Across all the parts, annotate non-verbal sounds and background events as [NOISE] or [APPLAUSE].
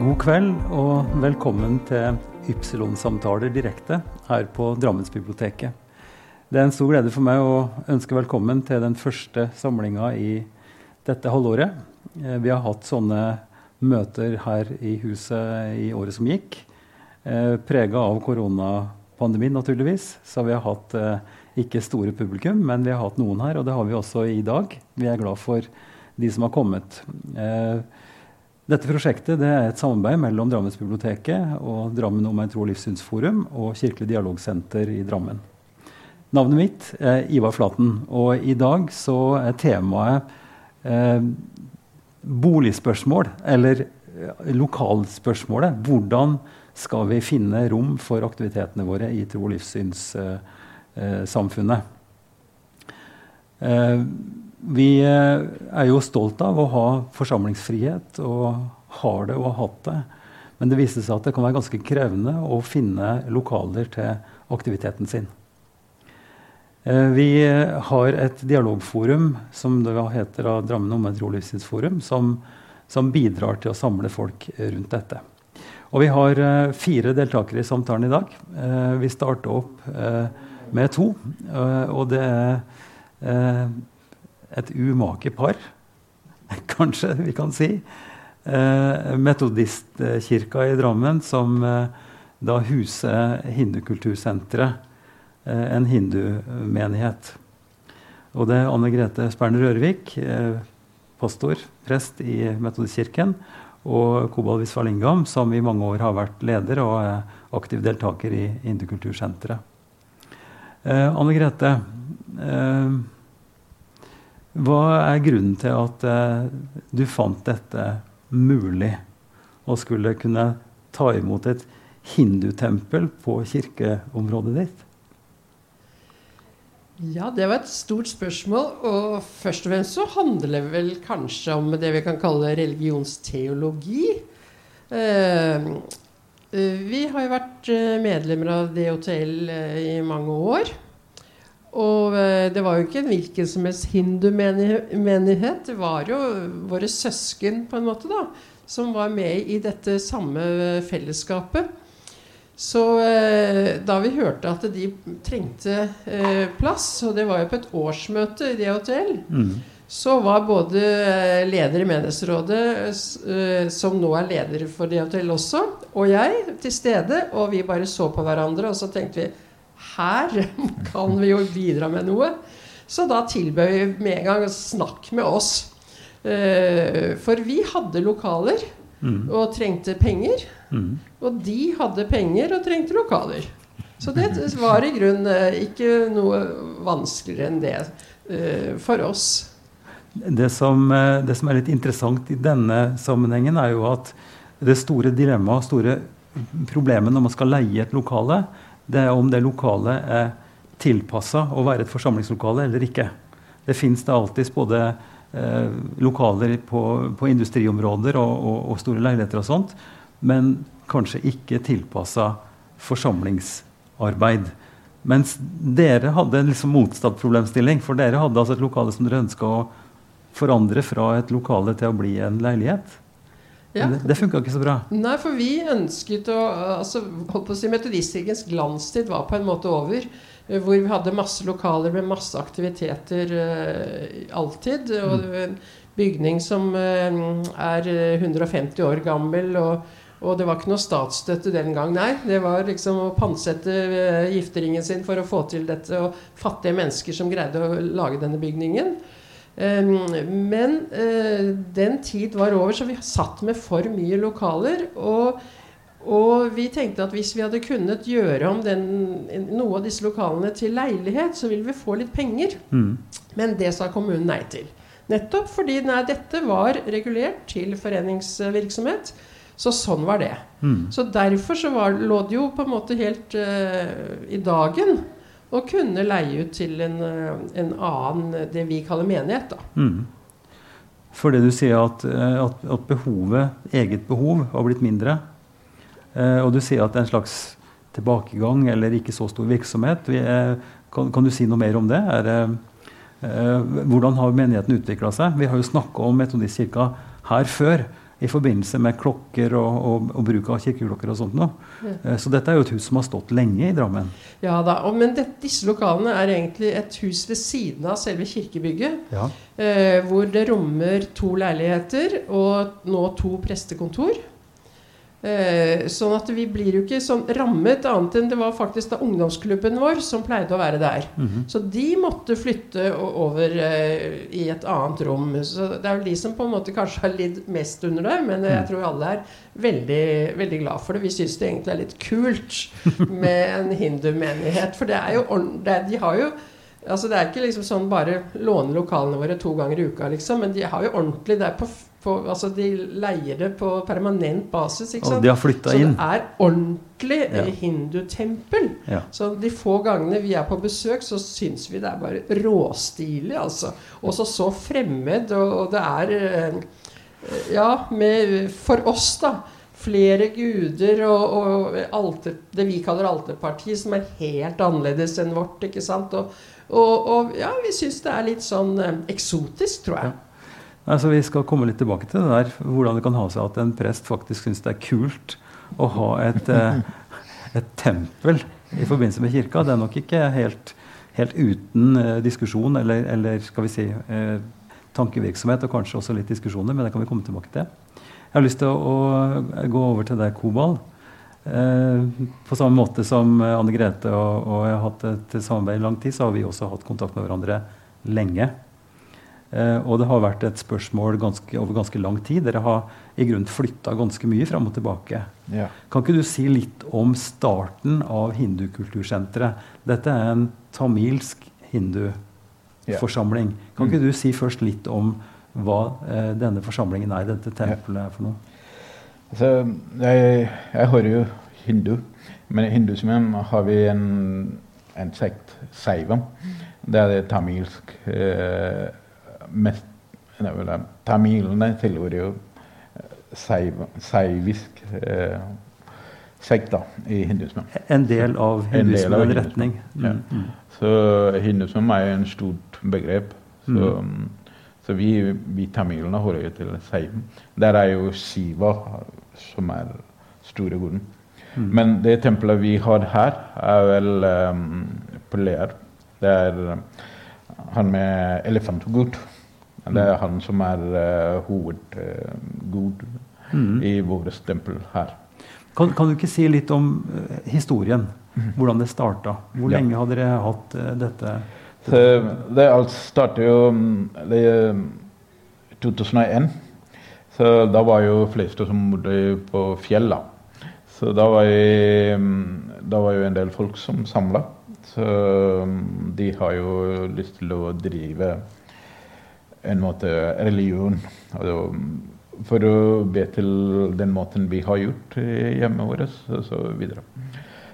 God kveld og velkommen til Ypsilon-samtaler direkte her på Drammensbiblioteket. Det er en stor glede for meg å ønske velkommen til den første samlinga i dette halvåret. Eh, vi har hatt sånne møter her i huset i året som gikk. Eh, Prega av koronapandemien, naturligvis. Så vi har hatt eh, ikke store publikum, men vi har hatt noen her, og det har vi også i dag. Vi er glad for de som har kommet. Eh, dette prosjektet det er et samarbeid mellom Drammensbiblioteket og Drammen om en tro- og livssynsforum og Kirkelig dialogsenter i Drammen. Navnet mitt er Ivar Flaten, og i dag så er temaet eh, boligspørsmål, eller eh, lokalspørsmålet. Hvordan skal vi finne rom for aktivitetene våre i tro- og livssynssamfunnet? Eh, vi eh, er jo stolt av å ha forsamlingsfrihet, og har det og har hatt det. Men det viste seg at det kan være ganske krevende å finne lokaler til aktiviteten sin. Eh, vi har et dialogforum som det heter Drammen Tro- og livssynsforum, som, som, bidrar til å samle folk rundt dette. Og vi har uh, fire deltakere i samtalen i dag. Vi starter opp med to. og det er et umake par, [LAUGHS] kanskje vi kan si. Eh, Metodistkirka i Drammen, som eh, da huser Hindukultursenteret, eh, en hindumenighet. Og det er Anne Grete Sperner Rørvik, eh, pastor, prest i Metodistkirken, og Kobal Visvalingam, som i mange år har vært leder og er aktiv deltaker i Hindukultursenteret. Eh, Anne Grete, eh, hva er grunnen til at eh, du fant dette mulig? Å skulle kunne ta imot et hindutempel på kirkeområdet ditt? Ja, det var et stort spørsmål. Og først og fremst så handler det vel kanskje om det vi kan kalle religionsteologi. Eh, eh vi har jo vært eh, medlemmer av DHTL eh, i mange år. Og eh, det var jo ikke en hvilken som helst hindumenighet. Det var jo våre søsken på en måte da, som var med i dette samme fellesskapet. Så eh, da vi hørte at de trengte eh, plass, og det var jo på et årsmøte i DHTL, mm. så var både eh, leder i menighetsrådet, eh, som nå er leder for DHTL også, og jeg til stede. Og vi bare så på hverandre, og så tenkte vi her [LAUGHS] kan vi jo bidra med noe. Så da tilbød vi med en gang å snakke med oss. Uh, for vi hadde lokaler mm. og trengte penger. Mm. Og de hadde penger og trengte lokaler. Så det var i grunnen uh, ikke noe vanskeligere enn det uh, for oss. Det som, det som, er litt interessant i denne sammenhengen, er jo at det store dilemmaet, store problemet når man skal leie et lokale, det er om det lokalet er tilpassa å være et forsamlingslokale eller ikke. Det fins alltids både eh, lokaler på, på industriområder og, og, og, store leiligheter og sånt, men kanskje ikke tilpassa forsamlingsarbeid. Mens dere hadde en liksom motsatt problemstilling. For dere hadde altså et lokale som dere ønska å forandre fra et lokale til å bli en leilighet. Ja. Det, det funka ikke så bra. Nei, for vi ønsket å altså, holdt på å si Metodistkirkens glanstid var på en måte over. Eh, hvor vi hadde masse lokaler med masse aktiviteter uh, alltid. Og mm. en bygning som uh, er 150 år gammel. og og det var ikke noe statsstøtte den gang, nei. Det var liksom å pantsette gifteringen sin for å få til dette. Og fattige mennesker som greide å lage denne bygningen. Men eh, den tid var over, så vi satt med for mye lokaler. Og, og vi tenkte at hvis vi hadde kunnet gjøre om den, noe av disse lokalene til leilighet, så ville vi få litt penger. Mm. Men det sa kommunen nei til. Nettopp fordi nei, dette var regulert til foreningsvirksomhet. Så sånn var det. Mm. Så derfor så var, lå det jo på en måte helt uh, i dagen og kunne leie ut til en, eh, en annen, det vi kaller menighet. da. Mm. Fordi du sier at, eh, at, at, behovet, eget behov har blitt mindre. Eh, og du sier at det er en slags tilbakegang eller ikke så stor virksomhet. Er, kan, kan, du si noe mer om det? Er, eh, hvordan har menigheten utvikla seg? Vi har jo snakka om Metodistkirka her før. I forbindelse med klokker og, og, og bruk av kirkeklokker og sånt noe. Ja. Så dette er jo et hus som har stått lenge i Drammen. Ja da, og, Men det, disse lokalene er egentlig et hus ved siden av selve kirkebygget. Ja. Eh, hvor det rommer to leiligheter og nå to prestekontor. Eh, sånn at vi blir jo ikke sånn rammet, annet enn det var faktisk da ungdomsklubben vår som pleide å være der. Mhm. Så de måtte flytte over eh, i et annet rom. Så det er vel de som på en måte kanskje har lidd mest under det, men jeg tror alle er veldig, veldig glad for det. Vi syns det egentlig er litt kult [LAUGHS] med en hindumenighet, for det er jo ordentlig det De har jo Altså Det er ikke liksom sånn bare låne lokalene våre to ganger i uka, liksom. Men de har jo ordentlig det er på, på, Altså de leier det på permanent basis. ikke Og de har flytta Så det er ordentlig Ja. hindutempel. Ja. Så de få gangene vi er på besøk, så syns vi det er bare råstilig, altså. Også så fremmed, og, og det er eh, Ja, med, for oss, da. Flere guder og, og alter, det vi kaller alterparti, som er helt annerledes enn vårt. ikke sant? Og, og, ja, vi syns det er litt sånn eh, eksotisk, tror jeg. Altså, vi skal komme litt tilbake til det der, hvordan det kan ha seg at en prest faktisk syns det er kult å ha et, eh, et tempel i forbindelse med kirka. Det er nok ikke helt, helt uten eh, diskusjon eller, eller skal vi si eh, tankevirksomhet, og kanskje også litt diskusjoner, men det kan vi komme tilbake til. Jeg har lyst til å, å gå over til deg, Kobal. Eh, på samme måte som Anne Grete og, og jeg har hatt et samarbeid i lang tid, så har vi også hatt kontakt med hverandre lenge. Eh, og det har vært et spørsmål ganske, over ganske lang tid. Dere har i grunnen flytta ganske mye fram og tilbake. Ja. Kan ikke du si litt om starten av Hindukultursenteret? Dette er en tamilsk hinduforsamling. Kan ikke du si først litt om hva eh, denne forsamlingen er, dette tempelet er for noe? Altså, jeg, jeg hører jo hindu, men i hinduismen har vi en, en sekt, Saivam. Det er det tamilsk eh, mest Tamilene tilhører jo seivisk eh, sekt da, i hindusmen. En del av En del hinduismen, av en retning. ja. Mm, mm. Så hindusmen er en stort begrep. Så, så vi, vi tamilene hører jo til Saivam. Der er jo Shiva som er store guden. Mm. Men det tempelet vi har her, er vel um, på Lear. Det er um, han med elefantgud. Det er han som er uh, hovedgud Mm. i vårt tempel her. Kan, kan du ikke si litt om uh, historien? Hvordan det starta? Hvor. Ja. lenge har dere hatt eh, dette? Så det alt startet jo i um, 2001. Så da var jo fleste som bodde på fjella. Så da var, jeg, um, da var jo en del folk som samla. Så de har jo lyst til å drive en måte religion. Altså, for å be til den måten vi har gjort hjemme vårt, og så videre.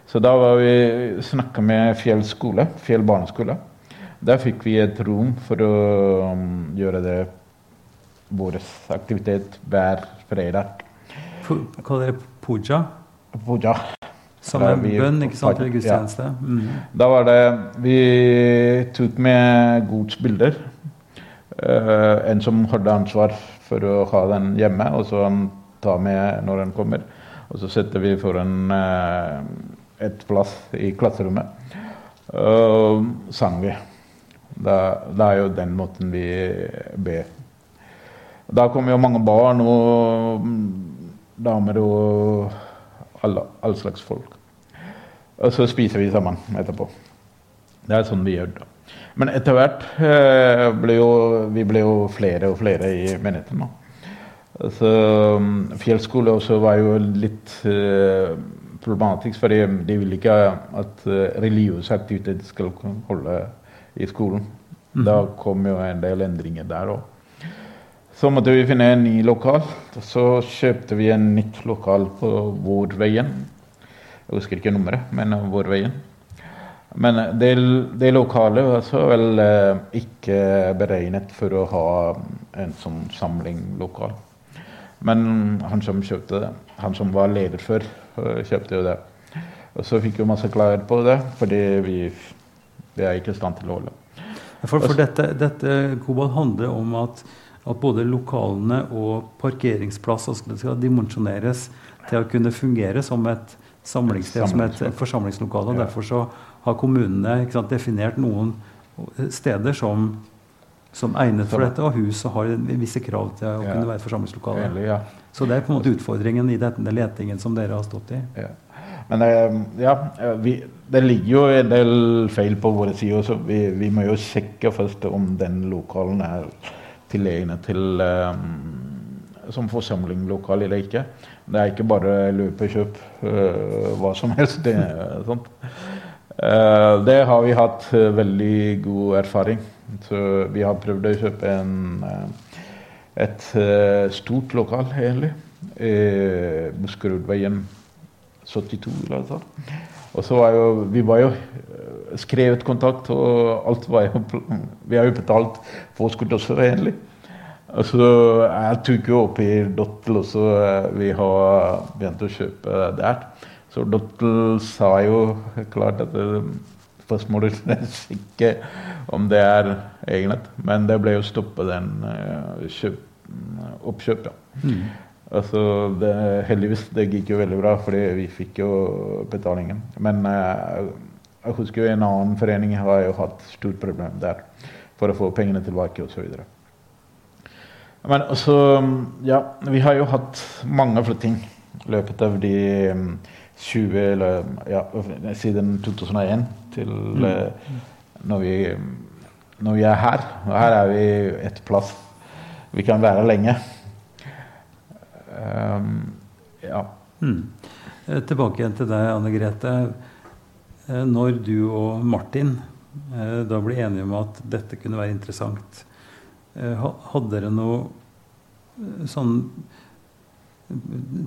Så da var vi snakka med Fjell skole, Fjell barneskole. Der fikk vi et rom for å um, gjøre det vår aktivitet hver fredag. Pu- Kaller dere puja? Puja. Som en bønn, ikke sant? Ja. gudstjeneste? Mm. Da var det Vi tok med godsbilder. Eh, en som hadde ansvar for å ha den hjemme, og så han tar med når han kommer. Og så setter vi foran uh, et plass i klasserommet. Og sang vi. Da, det er jo den måten vi ber. Da kommer jo mange barn og mm, damer og alle, all slags folk. Og så spiser vi sammen etterpå. Det er sånn vi gjør det. Men etter hvert eh, ble jo, vi ble jo flere og flere i menigheten. Så um, Fjellskole også var jo litt eh, problematisk, for de ville ikke at eh, religiøs aktivitet skal holde i skolen. Da kom jo en del endringer der òg. Så måtte vi finne en ny lokal. Så kjøpte vi en nytt lokal på Vårveien. Jeg husker ikke nummeret, men Vårveien. Men det, det lokale var så vel eh, ikke beregnet for å ha en sånn samling lokal. Men han som kjøpte det, han som var leder før, eh, kjøpte jo det. Og så fikk vi masse klager på det, fordi vi, vi er ikke i stand til å holde. For, for dette, dette Kobal, handler om at, at både lokalene og parkeringsplass altså skal dimensjoneres til å kunne fungere som et samlingssted, som et, forsamlingslokale. og. Derfor så har kommunene sant, definert noen steder som, som egnet for dette, og huset har visse krav til å kunne være et forsamlingslokale. Så det er på en måte utfordringen i denne letingen som dere har stått i. Ja. Men eh, ja, eh, vi, det ligger jo en del feil på våre sider, så vi, vi må jo sjekke først om den lokalen er tilegnet til um, som forsamlingslokale eller ikke. Det er ikke bare løpekjøp uh, hva som helst. Det, sånt. Eh, det har vi hatt eh, veldig god erfaring. Så vi har prøvd å kjøpe en, eh, et eh, stort lokal, egentlig. Uh, Buskerudveien 72 eller noe sånt. Og så var jo Vi var jo eh, skrevet kontakt, og alt var jo Vi har jo betalt påskudd også, egentlig. Og så Jeg tok jo opp i Dottel også. eh, Vi har begynt å kjøpe der. Så Dottel sa jo klart at spørsmålet [LAUGHS] ikke om det er egnet, men det ble jo stoppet den eh, kjøp, oppkjøpet. Mm. Altså, det, heldigvis det gikk jo veldig bra, fordi vi fikk jo betalingen. Men eh, jeg husker jo en annen forening har jo hatt stort problem der for å få pengene tilbake osv. Men altså ja, vi har jo hatt mange flytting i løpet av de 20 eller ja, siden 2001 til mm. når, vi, når vi er her. Og her er vi et plass vi kan være lenge. Um, ja. Mm. Eh, Tilbake igjen til deg, Anne Grete. Eh, Når du og Martin eh, da ble enige om at dette kunne være interessant, eh, hadde dere noe eh, sånn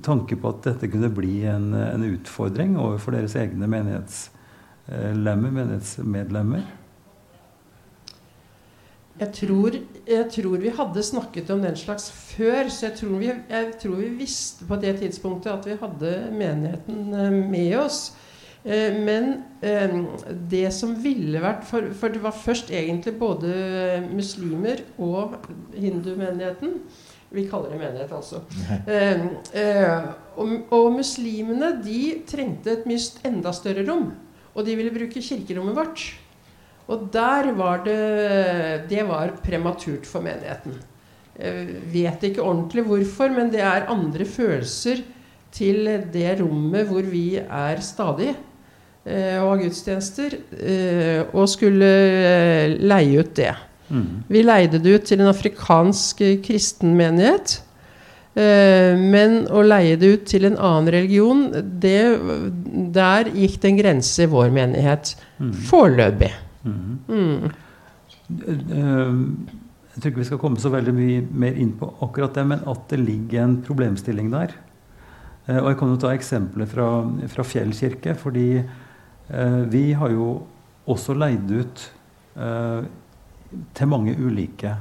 tanke på at dette kunne bli en, en utfordring overfor deres egne menighetslemmer, menighetsmedlemmer? Jeg tror, jeg tror vi hadde snakket om den slags før, så jeg tror, vi, jeg tror vi visste på det tidspunktet at vi hadde menigheten eh, med oss. Eh, Men eh, det som ville vært For, for det var først egentlig både muslimer og hindumenigheten. Vi kaller det menighet, altså. Eh, eh, og, og muslimene de trengte et mye enda større rom. Og de ville bruke kirkerommet vårt. Og der var det Det var prematurt for menigheten. Jeg vet ikke ordentlig hvorfor, men det er andre følelser til det rommet hvor vi er stadig eh, og har gudstjenester, eh, og skulle eh, leie ut det. Mm. Vi leide det ut til en afrikansk eh, kristen menighet. Eh, men å leie det ut til en annen religion, det, der gikk det en grense i vår menighet. Mm. Foreløpig. Mm. Mm. Eh, Jeg tror ikke vi skal komme så veldig mye mer inn på akkurat det, men at det ligger en problemstilling der. Og jeg kan jo ta eksempler fra, fra Fjell kirke, fordi vi har jo også leid ut til mange ulike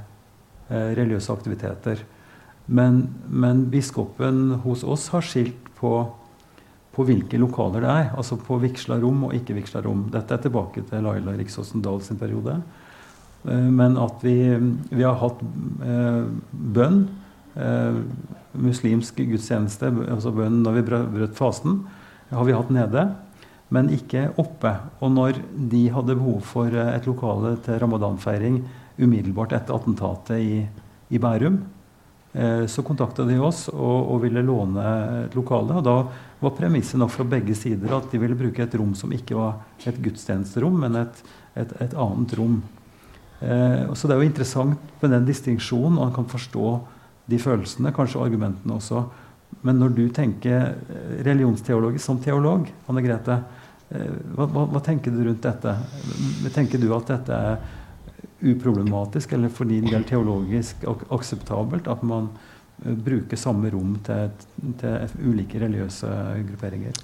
eh, religiøse aktiviteter. Men, men biskopen hos oss har skilt på, på hvilke lokaler det er. Altså på vigsla rom og ikke vigsla rom. Dette er tilbake til Laila Riksåsen Dahl sin periode. Eh, Men at vi, vi har hatt eh, bønn, eh, muslimsk gudstjeneste, altså bønn når vi brøt, fasen, har vi hatt nede, men ikke oppe. Og når de hadde behov for eh, et lokale til ramadanfeiring umiddelbart etter attentatet i, i Bærum, eh, så kontakta de oss og, og ville låne et lokale. Og da var premisset nok fra begge sider at de ville bruke et rom som ikke var et gudstjenesterom, men et, et, et annet rom. Eh, så Det er jo interessant med den distinksjonen, og man kan forstå de følelsene, kanskje argumentene også. Men når du tenker religionsteologisk som teolog, Anne Grete, eh, hva, hva, hva tenker du rundt dette? Tenker du at dette er uproblematisk, eller for din del teologisk ak akseptabelt at man eh, bruker samme rom til, til ulike religiøse grupperinger?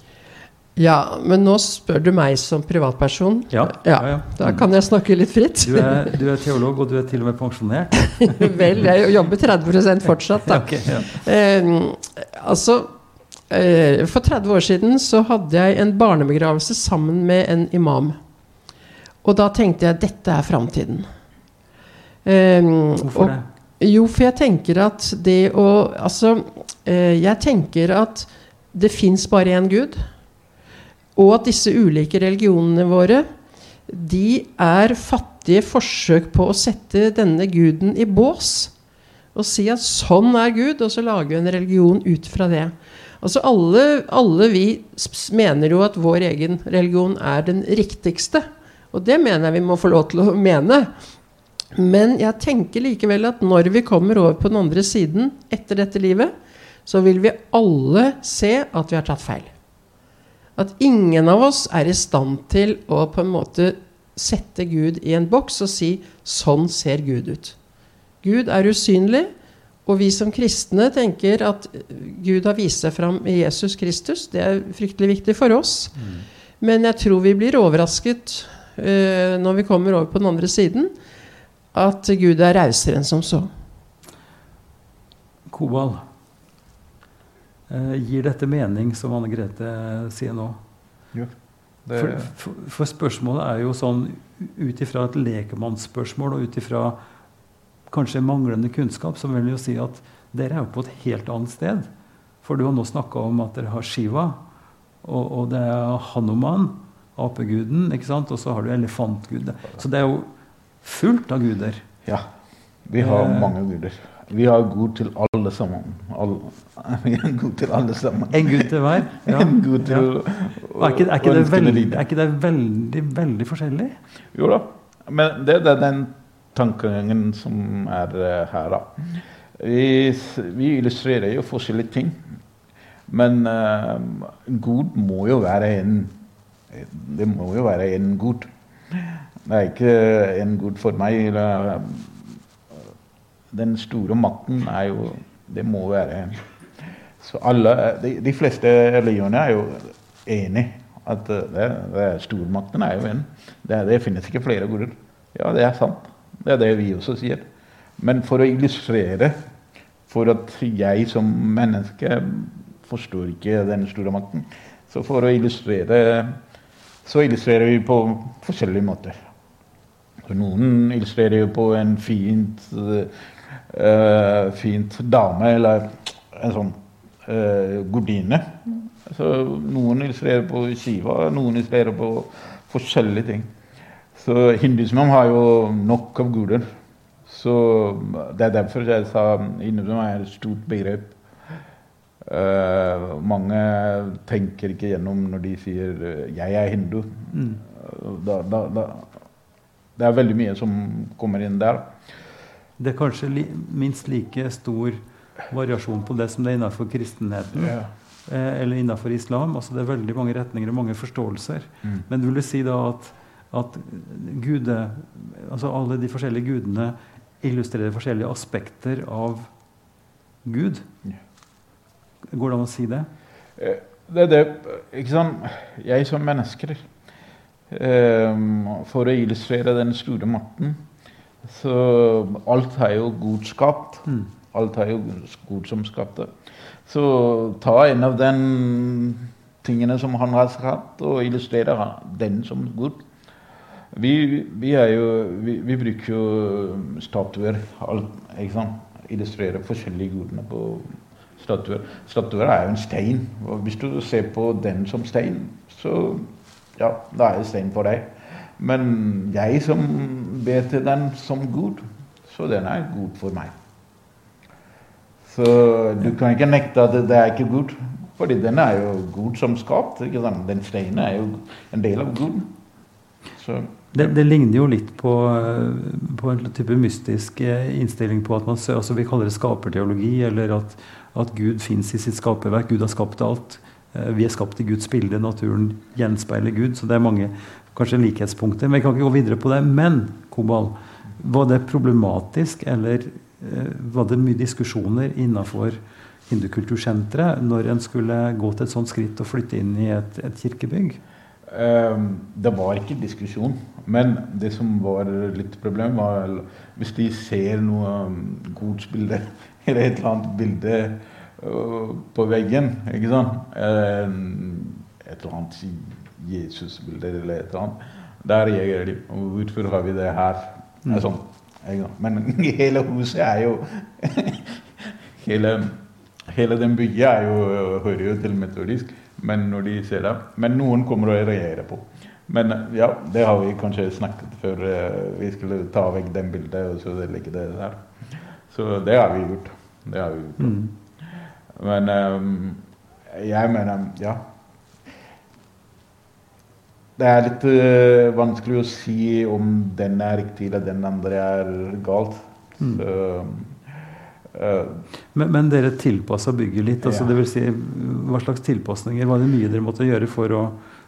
Ja, men nå spør du meg som privatperson. Ja, Ja, ja. Da kan jeg snakke litt fritt. Du er, du er teolog, og du er til og med pensjonert. [LAUGHS] Vel, jeg jobber 30 fortsatt, da. [LAUGHS] Okay, ja. Eh, altså eh, For 30 år siden så hadde jeg en barnebegravelse sammen med en imam. Og da tenkte jeg dette er framtiden. Eh, Hvorfor og, det? Jo, for jeg tenker at det å Altså, eh, jeg tenker at det fins bare én Gud. Og at disse ulike religionene våre, de er fattige forsøk på å sette denne guden i bås. Og si at sånn er Gud, og så lage en religion ut fra det. Altså alle, alle vi mener jo at vår egen religion er den riktigste. Og det mener jeg vi må få lov til å mene. Men jeg tenker likevel at når vi kommer over på den andre siden etter dette livet, så vil vi alle se at vi har tatt feil. At ingen av oss er i stand til å på en måte sette Gud i en boks og si 'sånn ser Gud ut'. Gud er usynlig, og vi som kristne tenker at Gud har vist seg fram i Jesus Kristus. Det er fryktelig viktig for oss. Mm. Men jeg tror vi blir overrasket uh, når vi kommer over på den andre siden at Gud er rausere enn som så. Kobal, uh, gir dette mening, som Anne Grete sier nå? Jo. For, for, for, spørsmålet er jo sånn ut ifra et lekemannsspørsmål og ut ifra kanskje manglende kunnskap, så vil jeg jo si at dere er jo på et helt annet sted. For du har nå snakka om at dere har Shiva, og, og det er Hanuman, apeguden, ikke sant? og så har du elefantgud. Så det er jo fullt av guder. Ja. Vi har eh. mange guder. Vi har god til alle sammen. Alle. [LAUGHS] Vi er god til alle sammen. En Gud til hver? [LAUGHS] Ja. En Gud til ja. er, ikke, er, ikke det veldig, er ikke det veldig, veldig forskjellig? Jo da. Men det, er den tankegangen som er uh, her, da. Vi, vi, illustrerer jo forskjellige ting. Men uh, Gud må jo være en Det må jo være en Gud. Det er ikke en god for meg. Den store makten er jo Det må være Så alle, de, de fleste religioner er jo enig at det, det, stormakten er jo en. Det, det, finnes ikke flere goder. Ja, det er sant. Det er det vi også sier. Men for å illustrere, for at jeg som menneske forstår ikke den store makten, så for å illustrere så illustrerer vi på forskjellige måter. Noen illustrerer jo på en fint, uh, fint dame eller en sånn uh, gordine. Så noen illustrerer på skiva, noen illustrerer på forskjellige ting. Så hindusmen har jo nok av guder. Så det er derfor jeg sa hindusmen er et stort begrep. Uh, mange tenker ikke gjennom når de sier 'jeg er hindu'. Mm. Da, da, da, det er veldig mye som kommer inn der. Det er kanskje li, minst like stor variasjon på det som det er innenfor kristenheten. Yeah. Eh, eller innenfor islam. Altså det er veldig mange retninger og mange forståelser. Mm. Men vil du si da at, at gude, altså alle de forskjellige gudene illustrerer forskjellige aspekter av Gud? Går det an å si det? Eh, det er det ikke sant? Jeg som mennesker Ehm, for å illustrere den store makten. Så alt er jo Gud skapt. Mm. Alt er jo god som skapte. Så ta en av den tingene som han har skapt, og illustrere den som Gud. Vi, vi, jo, vi, vi bruker jo statuer. Alt, Illustrerer forskjellige godene på statuer. Statuer er jo en stein. og Hvis du ser på den som stein, så ja, da er det stein for deg. Men jeg som ber til den som Gud, så den er god for meg. Så du kan ikke nekte at det er ikke Gud, fordi den er jo Gud som skapt. Den steinen er jo en del av Gud. Så, det, det, ligner jo litt på, på, en type mystisk eh, innstilling på at man altså Vi kaller det skaperteologi, eller at, at Gud fins i sitt skaperverk. Gud har skapt alt. Eh, vi er skapt i Guds bilde. Naturen gjenspeiler Gud. Så det er mange kanskje likhetspunkter. Men vi kan ikke gå videre på det. Men Kobal, var det problematisk, eller eh, var det mye diskusjoner innafor hindukultursenteret når en skulle gå til et sånt skritt og flytte inn i et, et kirkebygg? Um, det var ikke diskusjon. Men det som var litt problem, var hvis de ser noe um, godsbilde [LAUGHS] eller et eller annet bilde på veggen. ikke sant? Et eller annet Jesus-bilde eller et eller annet. Der reagerer de. Hvorfor har vi det her? Mm. Sånn. Men [LAUGHS] hele huset er jo [LAUGHS] hele, hele den bygget er jo, hører jo til metodisk. Men når de ser det Men noen kommer å reagere på. Men ja, det har vi kanskje snakket før eh, vi skulle ta vekk den bildet og så legge det der. Så det har vi gjort. Det har vi gjort. Mm. Men um, jeg mener ja. Det er litt uh, vanskelig å si om den er riktig eller den andre er galt. Mm. Så, Men, men dere tilpassa bygget litt? altså Ja. det vil si, Hva slags tilpasninger? Var det mye dere måtte gjøre for å,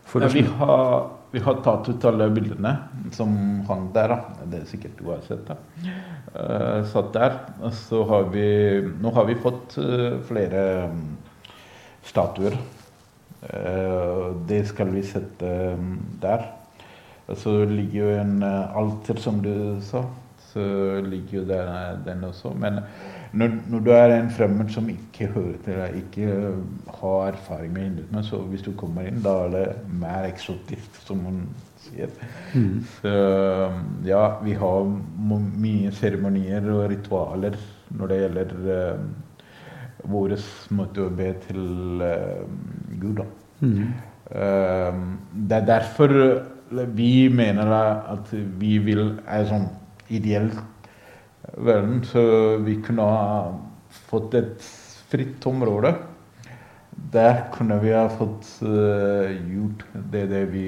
for ja, å vi, har, vi har tatt ut alle bildene som hang der. Da. Det er sikkert du har sett. da. Uh, satt der. Og så har vi Nå har vi fått uh, flere um, statuer. Uh, det skal vi sette um, der. Og så ligger jo en alter, som du sa. Så ligger jo der, den også. Men når, når du er en fremmed som ikke hører til deg, ikke har erfaring med hinduisme, så hvis du kommer inn, da er det mer eksotisk, som hun sier. Mm. Så ja, vi har mye seremonier og ritualer når det gjelder uh, vår måte å be til uh, Gud. da. Mm. Uh, det er derfor vi mener at vi vil er sånn ideell verden, så vi kunne ha fått et fritt område. Der kunne vi ha fått uh, gjort det, det vi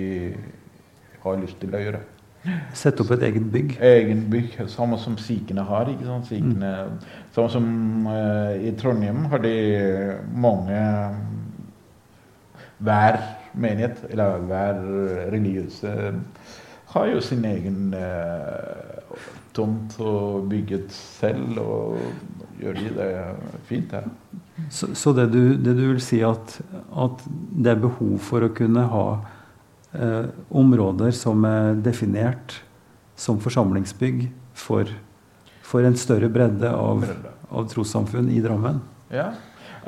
har lyst til å gjøre. Sette opp et eget bygg? Egen bygg, samme som sikene har. ikke sant? Sikene, Samme som uh, i Trondheim har de mange Hver menighet, eller hver religiøse, har jo sin egen eh, tomt og bygget selv, og gjør de det fint her. Så, så det, du, det du vil si at, at det er behov for å kunne ha eh, områder som er definert som forsamlingsbygg for, for en større bredde av, av trossamfunn i Drammen? Ja,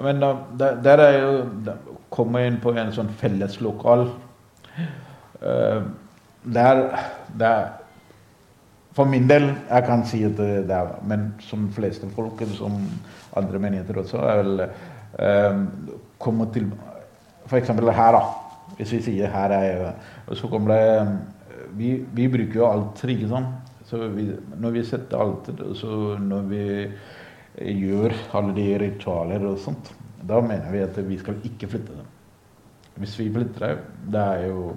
men da, der, der er jo da kommer jeg inn på en sånn felleslokal. Uh, der, der For min del, jeg kan si at det er Men som fleste folk, eller som andre menigheter også, er vel eh, komme til eksempel her, da. Hvis vi sier her er jeg så kommer det Vi, vi bruker jo alter, ikke sant? Så vi, når vi setter alter, så når vi gjør alle de ritualer og sånt, da mener vi at vi skal ikke flytte dem. Hvis vi flytter dem, det er jo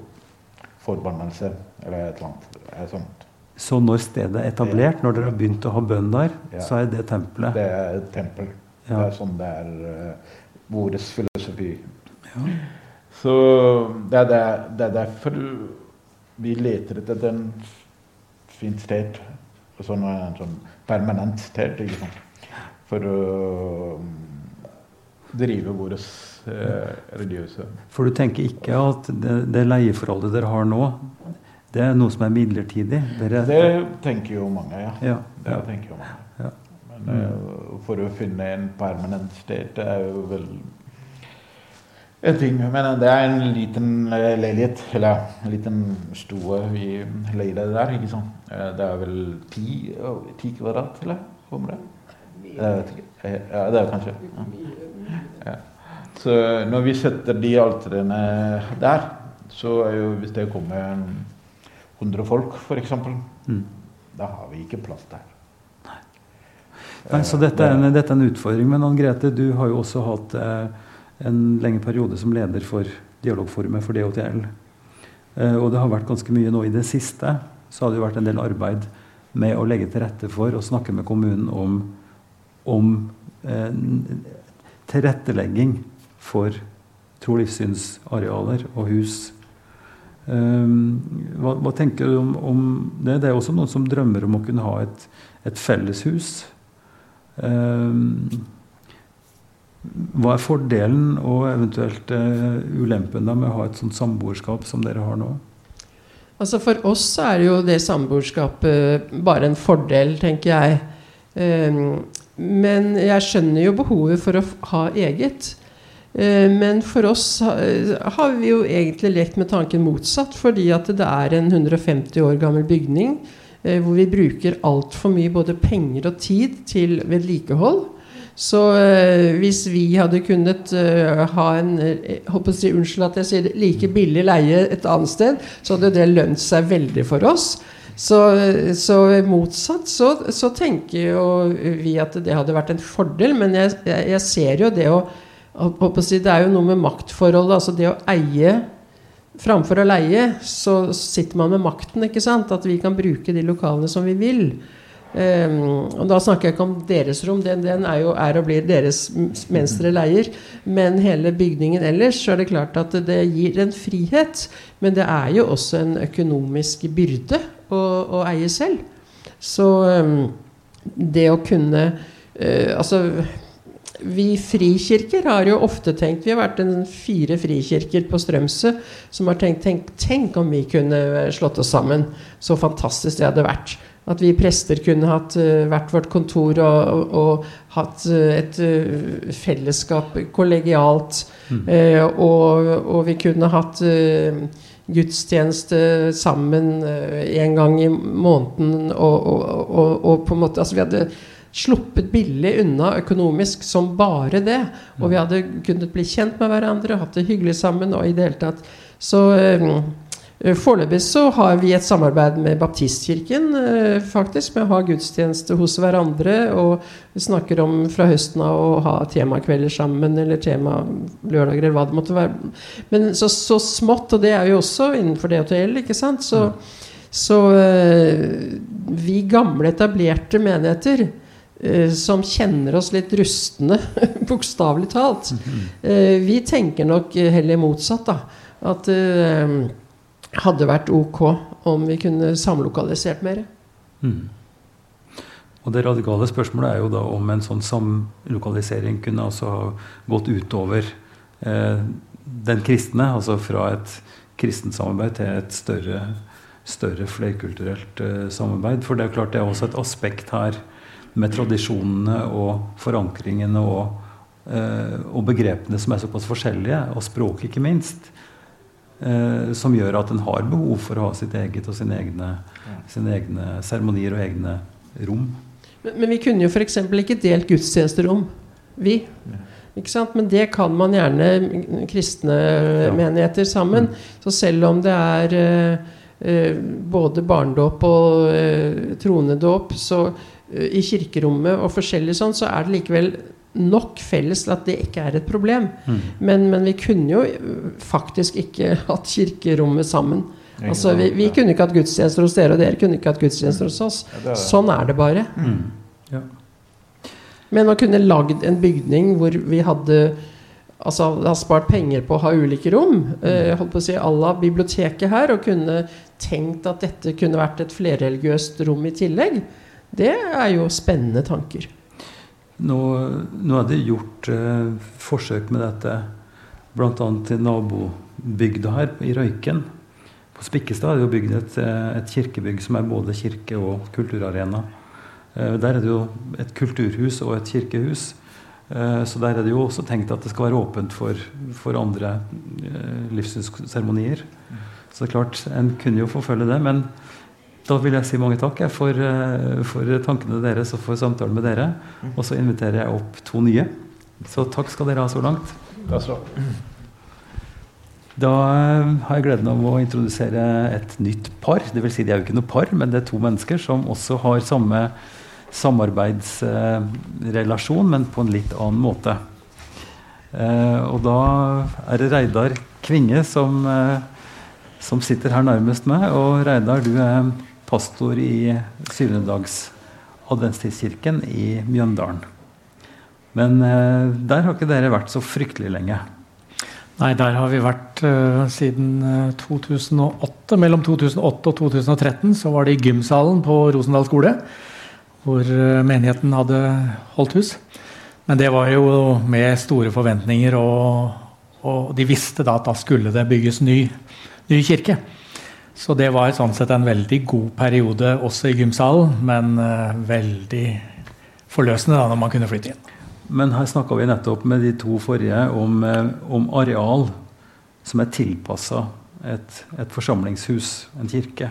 forbannelse eller et eller annet. sånt. Så når stedet er etablert, når dere har begynt å ha bønn der, Ja. så er det tempelet? Det er et tempel. Det er sånn det er uh, vår filosofi. Ja. Så det er, der, det er derfor vi leter etter et fint sted. Sånn, sånn permanent sted. Ikke sant? For å um, drive vår uh, religiøse For du tenker ikke at det, det leieforholdet dere har nå, det er noe som er midlertidig? Dere, Det tenker jo mange, ja. ja, Det ja. tenker jo mange. Ja. Men eh, for å finne en permanent sted, det er jo vel en ting. Men det er en liten eh, leilighet, eller en liten stue vi leide der, ikke sant. Eh, Det er vel ti, ti kvadrat, eller? Kommer det? Eh, Ja, det er kanskje. Ja. Så når vi setter de alterene der, så er jo hvis det kommer 100 folk, f.eks., Mm. da har vi ikke plass der. Nei, så dette er, en, dette er en utfordring. Men Ann Grete, du har jo også hatt eh, en lenge periode som leder for dialogforumet for DHTL. Eh, og det har vært ganske mye nå i det siste. Så har det jo vært en del arbeid med å legge til rette for å snakke med kommunen om, om eh, tilrettelegging for tro- og livssynsarealer og hus. Um, hva, hva tenker du om, om det? Det er også noen som drømmer om å kunne ha et, et felleshus. Um, hva er fordelen og eventuelt eh, ulempen da med å ha et sånt samboerskap som dere har nå? Altså For oss er jo det samboerskapet bare en fordel, tenker jeg. Ehm, men jeg skjønner jo behovet for å ha eget. Eh, Men for oss har vi jo egentlig lekt med tanken motsatt, fordi at det er en 150 år gammel bygning. eh, hvor vi bruker altfor mye både penger og tid til vedlikehold. Så øh, hvis vi hadde kunnet ha en håper å Unnskyld at jeg sier det, like billig leie et annet sted, så hadde det lønt seg veldig for oss. Så, så motsatt så, så, tenker jo vi at det hadde vært en fordel. Men jeg, jeg, ser jo det å, Det er jo noe med maktforholdet. Altså det å eie framfor å leie, så sitter man med makten. ikke sant? At vi kan bruke de lokalene som vi vil. Um, og Da snakker jeg ikke om deres rom, den, den er jo er og blir deres mens dere leier. Men hele bygningen ellers, så er det klart at det gir en frihet. Men det er jo også en økonomisk byrde å, å eie selv. Så um, det å kunne uh, Altså vi frikirker har jo ofte tenkt Vi har vært en fire frikirker på Strømsø som har tenkt tenk, tenk om vi kunne slått oss sammen. Så fantastisk det hadde vært. At vi prester kunne hatt hvert vårt kontor og, og, og hatt uh, et uh, fellesskap kollegialt. Mm. Og, og, vi kunne hatt gudstjeneste sammen en gang i måneden. Og, på en måte Altså, vi hadde sluppet billig unna økonomisk som bare det. Og vi hadde kunnet bli kjent med hverandre, hatt det hyggelig sammen og i det hele tatt. Så Eh, foreløpig så har vi et samarbeid med Baptistkirken eh, faktisk, med å ha gudstjeneste hos hverandre. Og vi snakker om fra høsten av å ha temakvelder sammen, eller temalørdager, eller hva det måtte være. Men så, så, smått, og det er jo også innenfor DHTL, ikke sant. Så, så eh, vi gamle, etablerte menigheter som kjenner oss litt rustne, [LAUGHS] bokstavelig talt. Mhm. vi tenker nok heller motsatt, da. At det hadde vært ok om vi kunne samlokalisert mer. Mm. Og Det radikale spørsmålet er jo da om en sånn samlokalisering kunne altså ha gått utover eh, den kristne, altså fra et kristent samarbeid til et større, større flerkulturelt eh, samarbeid. For det er klart det er også et aspekt her med tradisjonene og forankringene og, eh, og begrepene som er såpass forskjellige, og språket ikke minst eh, som gjør at en har behov for å ha sitt eget og sine egne, sine egne seremonier og egne rom. Men, men vi kunne jo f.eks. ikke delt gudstjenesterom. Vi. Ikke sant? Men det kan man gjerne, kristne ja. menigheter sammen. Mm. Så selv om det er eh, eh både barndåp og eh, tronedåp, så i kirkerommet og forskjellig sånn, så er det likevel nok felles til at det ikke er et problem. Mm. Men, men, vi kunne jo faktisk ikke [LAUGHS] hatt kirkerommet sammen. Altså, vi, vi kunne ikke hatt gudstjenester hos dere, og dere kunne ikke hatt gudstjenester hos oss. Sånn er det bare. Mm. Ja. Men man kunne lagd en bygning hvor vi hadde altså har spart penger på å ha ulike rom. Eh, holdt på å si à la biblioteket her, og kunne tenkt at dette kunne vært et flerreligiøst rom i tillegg. Det er jo spennende tanker. Nå, nå er det gjort eh, forsøk med dette bl.a. til nabobygda her i Røyken. På Spikkestad er det jo bygd et, eh, et, kirkebygg som er både kirke og kulturarena. Eh, der er det jo et kulturhus og et kirkehus. Eh, så der er det jo også tenkt at det skal være åpent for, for andre eh, livssynsseremonier. Så det er klart, en kunne jo forfølge det. men da vil jeg si mange takk for, eh, for, tankene deres og for samtalen med dere. Og så inviterer jeg opp to nye. Så takk skal dere ha så langt. Da eh, har jeg gleden av å introdusere et nytt par. Det vil si, de er jo ikke noe par, men det er to mennesker som også har samme samarbeidsrelasjon, men på en litt annen måte. Eh, og da er det Reidar Kvinge som, som sitter her nærmest meg. Og Reidar, du er pastor i syvendedags adventstidskirken i Mjøndalen. Men eh, der har ikke dere vært så fryktelig lenge. Nei, der har vi vært uh, siden 2008. Eh, Mellom 2008 og 2013 så var det i gymsalen på Rosendal skole. Hvor uh, menigheten hadde holdt hus. Men det var jo med store forventninger, og, og de visste da at da skulle det bygges ny, ny kirke. Så det var sånn sett en veldig god periode også i gymsalen, men uh, veldig forløsende da når man kunne flytte inn. Men her snakka vi nettopp med de to forrige om, uh, om areal som er tilpassa et, et, forsamlingshus, en kirke.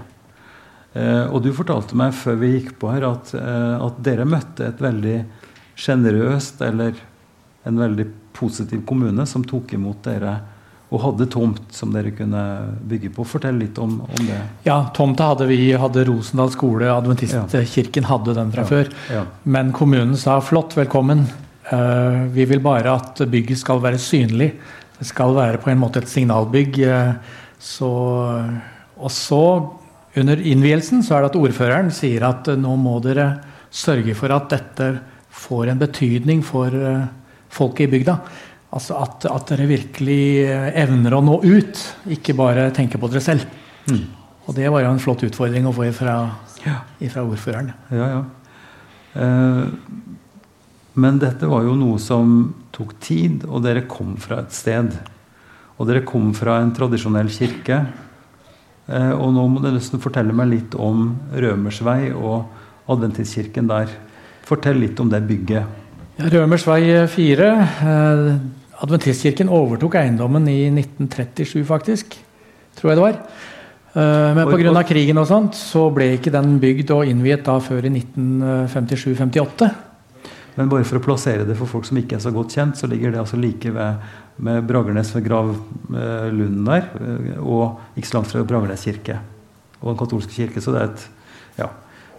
Eh, og du fortalte meg før vi gikk på her, at, eh, at dere møtte et veldig sjenerøst eller en veldig positiv kommune som tok imot dere og hadde tomt som dere kunne bygge på. Fortell litt om, om det. Ja, tomta hadde vi. hadde Rosendal skole. Adventistkirken hadde den fra Ja. før. Ja. Men kommunen sa flott, velkommen. Uh, vi vil bare at bygget skal være synlig. Det skal være på en måte et signalbygg. Uh, så, og så, under innvielsen, så er det at ordføreren sier at uh, nå må dere sørge for at dette får en betydning for folket i bygda. Altså at, at dere virkelig eh, evner å nå ut, ikke bare tenke på dere selv. Mm. Og det var jo en flott utfordring å få ifra, ifra ordføreren. Ja, ja. Eh, men dette var jo noe som tok tid, og dere kom fra et sted. Og dere kom fra en tradisjonell kirke. Eh, og nå må dere nesten fortelle meg litt om Rømersvei og adventistkirken der. Fortell litt om det bygget. Ja, Rømers vei 4. Eh, Adventistkirken overtok eiendommen i 1937, faktisk. Tror jeg det var. Eh, men pga. krigen og sånt, så ble ikke den bygd og innviet da før i 1957-58. Men bare for å plassere det for folk som ikke er så godt kjent, så ligger det altså like ved med Bragernes ved gravlunden der, eh, og ikke så langt fra Bragernes kirke og den katolske kirke. Så det er et ja.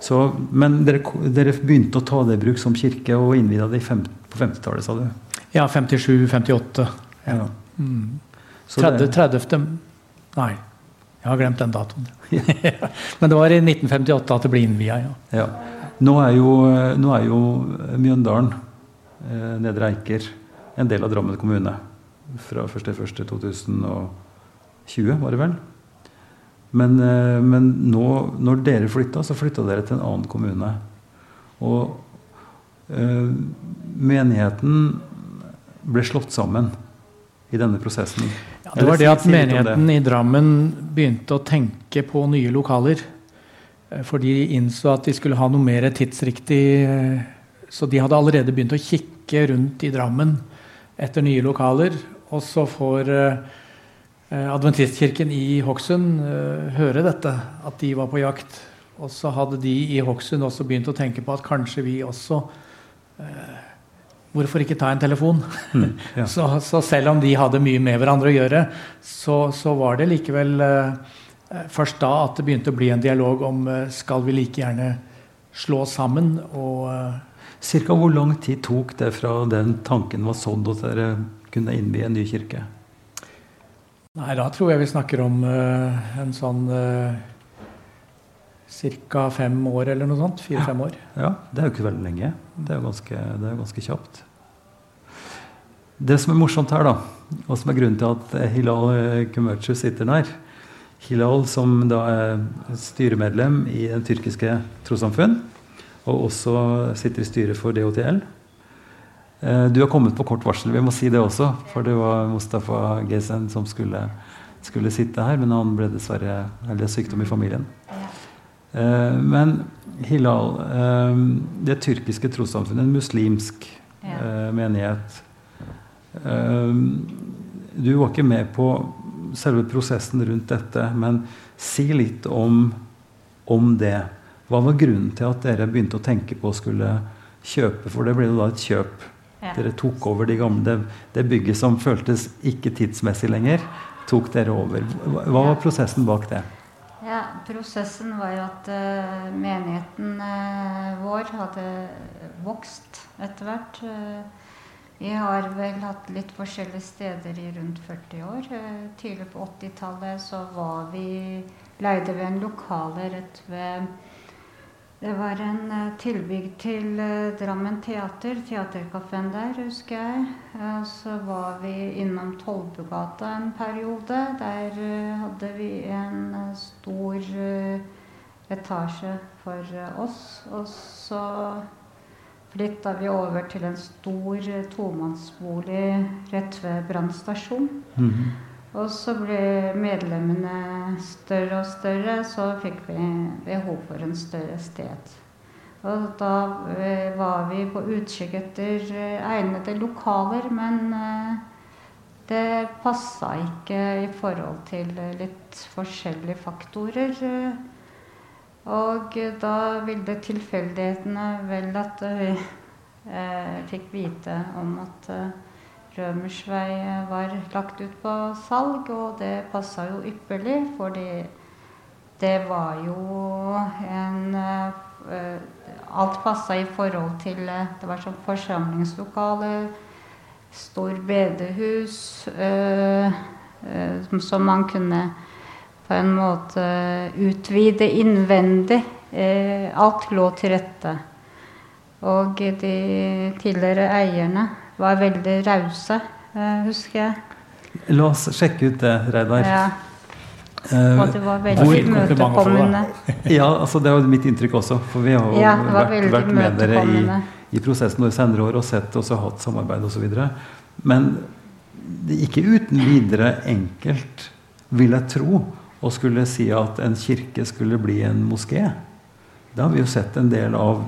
Så, men dere, dere begynte å ta det i bruk som kirke og innvida det på 50-tallet, sa du? Ja, 57-58. Ja. Mm. 30, 30. Nei, jeg har glemt den datoen. [LAUGHS] men det var i 1958 at det ble innvia, ja. Ja. Nå er jo, nå er jo Mjøndalen, eh, Nedre Eiker, en del av Drammen kommune. Fra 1.1.2020, var det vel? Men, eh, men nå, når dere flytta, så flytta dere til en annen kommune. Og eh, menigheten ble slått sammen i denne prosessen. Ja, det var det at menigheten det. i Drammen begynte å tenke på nye lokaler. eh, For de innså at de skulle ha noe mer tidsriktig eh, Så de hadde allerede begynt å kikke rundt i Drammen etter nye lokaler. Og så får eh, Adventistkirken i Hokksund høre dette, at de var på jakt. Og så hadde de i Hokksund også begynt å tenke på at kanskje vi også Hvorfor ikke ta en telefon? Mm, [LAUGHS] ja. Så, så selv om de hadde mye med hverandre å gjøre, så, så var det likevel eh, først da at det begynte å bli en dialog om eh, skal vi like gjerne slå sammen og eh, Cirka hvor lang tid tok det fra den tanken var sådd, at dere kunne innvie en ny kirke? Nei, da tror jeg vi snakker om eh, en sånn uh, ca. fem år eller noe sånt. Fire-fem år. Ja, det er jo ikke veldig lenge. Det er jo ganske, det er ganske kjapt. Det som er morsomt her, da, og som er grunnen til at Hilal eh, Kumercu sitter der Hilal, som da er styremedlem i det tyrkiske trossamfunn, og også sitter i styret for DHTL. Eh, Du har kommet på kort varsel, vi må si det også, for det var Mustafa Gesen som skulle, skulle sitte her, men han ble dessverre eller sykdom i familien. Eh, Men Hilal, eh, det tyrkiske trossamfunnet, en muslimsk Ja. eh, menighet Du var ikke med på selve prosessen rundt dette, men si litt om, om det. Hva var grunnen til at dere begynte å tenke på å skulle kjøpe? For det ble jo da et kjøp. Ja. Dere tok over de gamle, det, bygget som føltes ikke tidsmessig lenger, tok dere over. Hva var prosessen bak det? Ja, prosessen var jo at uh, menigheten uh, vår hadde vokst etter hvert. Uh, vi har vel hatt litt forskjellige steder i rundt 40 år. Tidlig på 80-tallet så var vi Leide vi en lokale rett ved Det var en eh, tilbygg til eh, Drammen teater, teaterkafeen der, husker jeg. Eh, så var vi innom Tollbugata en periode. Der hadde vi en stor etasje for oss. Og så flytta vi over til en stor tomannsbolig rett ved brannstasjon. Mhm. Og så ble medlemmene større og større, så fikk vi behov for en større sted. Og da eh, var vi på utkikk etter eh, egnede lokaler, men eh, det passa ikke i forhold til litt forskjellige faktorer. Og da ville tilfeldighetene vel at vi fikk vite om at Rømersvei var lagt ut på salg, og det passa jo ypperlig, fordi det var jo en eh, Alt passa i forhold til eh, Det var som forsamlingslokale, stor bedehus, eh, som man kunne på en måte utvide innvendig. Alt lå til rette. Og de tidligere eierne var veldig rause, eh, husker jeg. La oss sjekke ut det, Reidar. Ja, Eh, og det var veldig imøtekommende. [LAUGHS] ja, altså det var mitt inntrykk også. For vi har jo Ja, vært, vært med dere i, i prosessen og senere år og sett og så hatt samarbeid osv. Men det er ikke uten videre enkelt, vil jeg tro, å skulle si at en kirke skulle bli en moské. Det har vi jo sett en del av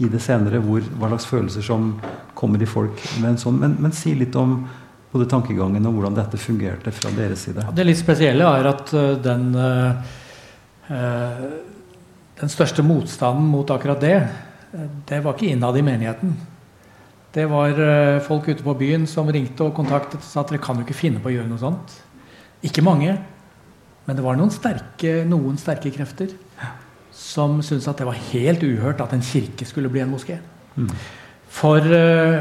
i det senere, hvor, hva slags følelser som kommer de folk. med en sånn, Men, men si litt om både tankegangen og hvordan dette fungerte fra deres side. Det litt spesielle er at eh, den, eh, eh, den største motstanden mot akkurat det, det var ikke innad i menigheten. Det var folk ute på byen som ringte og kontaktet og sa at dere kan jo ikke finne på å gjøre noe sånt. Ikke mange, men det var noen sterke, noen sterke krefter som syntes at det var helt uhørt at en kirke skulle bli en moské. Mm. For, eh,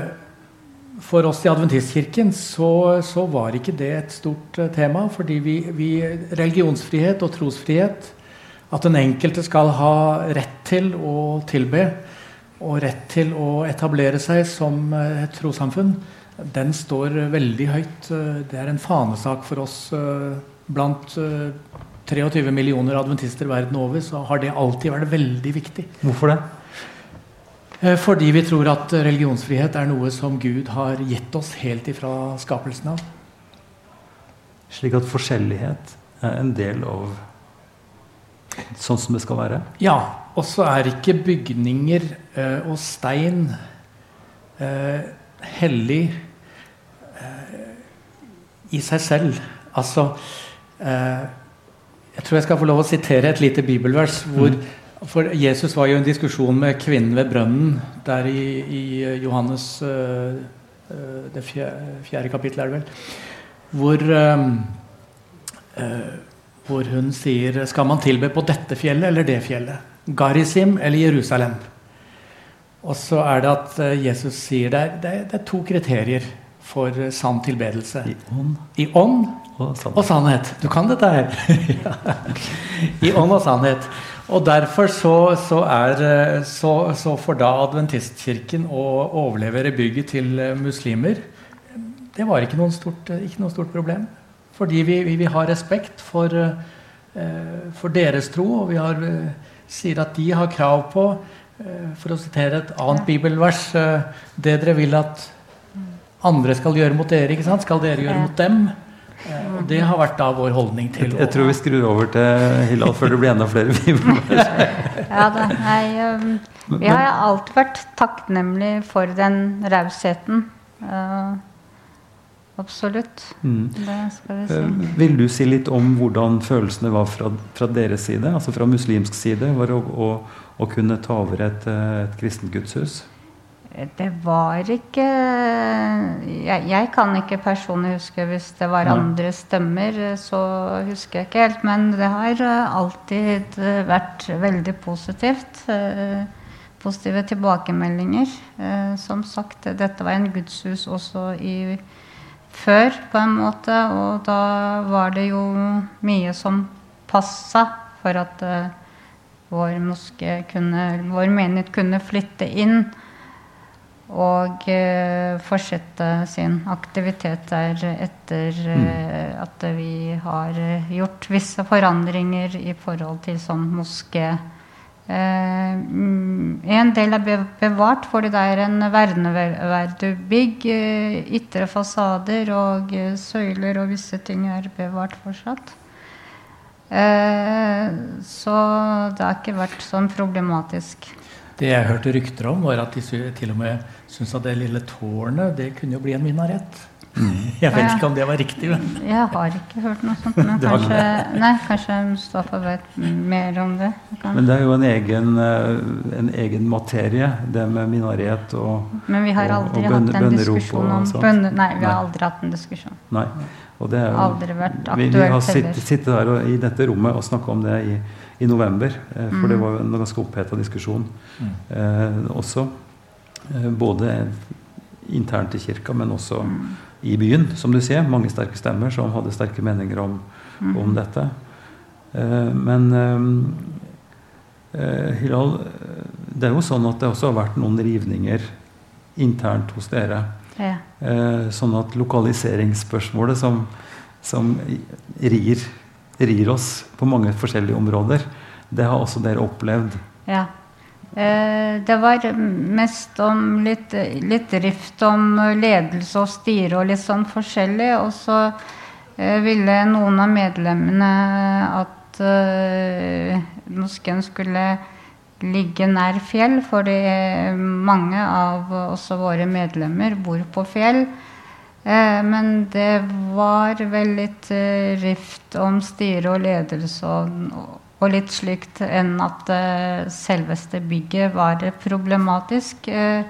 for oss i Adventistkirken så, så var ikke det et stort eh, tema. Fordi vi, vi, religionsfrihet og trosfrihet, at den enkelte skal ha rett til å tilbe og rett til å etablere seg som eh, et trossamfunn, den står veldig høyt. Eh, Det er en fanesak for oss eh, blant eh, 23 millioner adventister verden over. Så har det alltid vært veldig viktig. Hvorfor det? Eh, Fordi vi tror at religionsfrihet er noe som Gud har gitt oss helt ifra skapelsen av. Slik at forskjellighet er en del av sånn som det skal være? Ja, og så er ikke bygninger eh, og stein eh, hellig i seg selv. Altså Jeg tror jeg skal få lov å sitere et lite bibelvers hvor For Jesus var jo i en diskusjon med kvinnen ved brønnen der i, i Johannes eh, eh, det fjerde, fjerde kapittel, er det vel. Hvor uh, uh, hvor hun sier Skal man tilbe på dette fjellet eller det fjellet? Garisim eller Jerusalem? Og så er det at Jesus sier det er, det er, det er to kriterier for sann tilbedelse. I ånd I ånd og sannhet. og sannhet. Du kan dette her. [LAUGHS] I ånd og sannhet. Og derfor så, så, er, eh, så, så får da adventistkirken å overlevere bygget til eh, muslimer. Det var ikke noe stort, eh, ikke noe stort problem. Fordi vi, vi, vi har respekt for, for deres tro, og vi har, sier at de har krav på, for å sitere et annet bibelvers, det dere vil at andre skal gjøre mot dere, ikke sant? skal dere gjøre mot dem. Eh, og det har vært da vår holdning til Jeg, jeg tror vi skrur over til Hillal før det blir enda flere. [LAUGHS] Ja da, nei, um, vi har alltid vært takknemlige for den rausheten. Uh, absolutt. Mm. Det skal vi si. Uh, Vil du si litt om hvordan følelsene var fra, fra deres side, altså fra muslimsk side, var å, å, å kunne ta over et, eh, et kristent gudshus? Det var ikke jeg, jeg kan ikke personlig huske hvis det var andre stemmer, så husker jeg ikke helt. Men det har alltid vært veldig positivt. uh, Positive tilbakemeldinger. Uh, Som sagt, dette var en gudshus også i før, på en måte. Og da var det jo mye som passa for at uh, vår moské kunne, vår menighet kunne flytte inn og eh, fortsette sin aktivitet der etter eh, at vi har eh, gjort visse forandringer i forhold til sånn moské. Eh, mm, en del er bevart fordi det er en verneverdig bygg. Eh, ytre fasader og eh, søyler og visse ting er bevart fortsatt. Eh, så det har ikke vært sånn problematisk. Det jeg hørte rykter om, var at de til og med syntes at det lille tårnet det kunne jo bli en minaret. Jeg vet ikke om det var riktig. Men. Jeg har ikke hørt noe sånt, men [LAUGHS] kanskje, nei, kanskje Mustafa vet mer om det. Men det er jo en egen, eh, en egen materie, det med minaret og Men vi har aldri og bønne- hatt en diskusjon om bønner. Nei, vi har Nei. aldri hatt en diskusjon. Nei. Og det er jo, Aldri vært aktuelt vi, vi har sittet, sittet der og, i dette rommet og snakka om det i, i november. Eh, for Mm. det var en ganske oppheta diskusjon eh, også. Eh, både internt i kirka, men også i byen, som du ser. Mange sterke stemmer som hadde sterke meninger om, Mm. om dette. Eh, men eh, Hilal, det er jo sånn at det også har vært noen rivninger internt hos dere. Ja. Eh, sånn at lokaliseringsspørsmålet som, som rir, rir oss på mange forskjellige områder, det har også dere opplevd. ja. Eh, det var mest om litt, litt drift om ledelse og styre og litt sånn forskjellig. Og så eh, ville noen av medlemmene at eh, moskeen skulle ligge nær fjell, fordi mange av også våre medlemmer bor på fjell. Men det var vel litt rift om styre og ledelse og, og litt slikt enn at uh, selveste bygget var problematisk. Uh,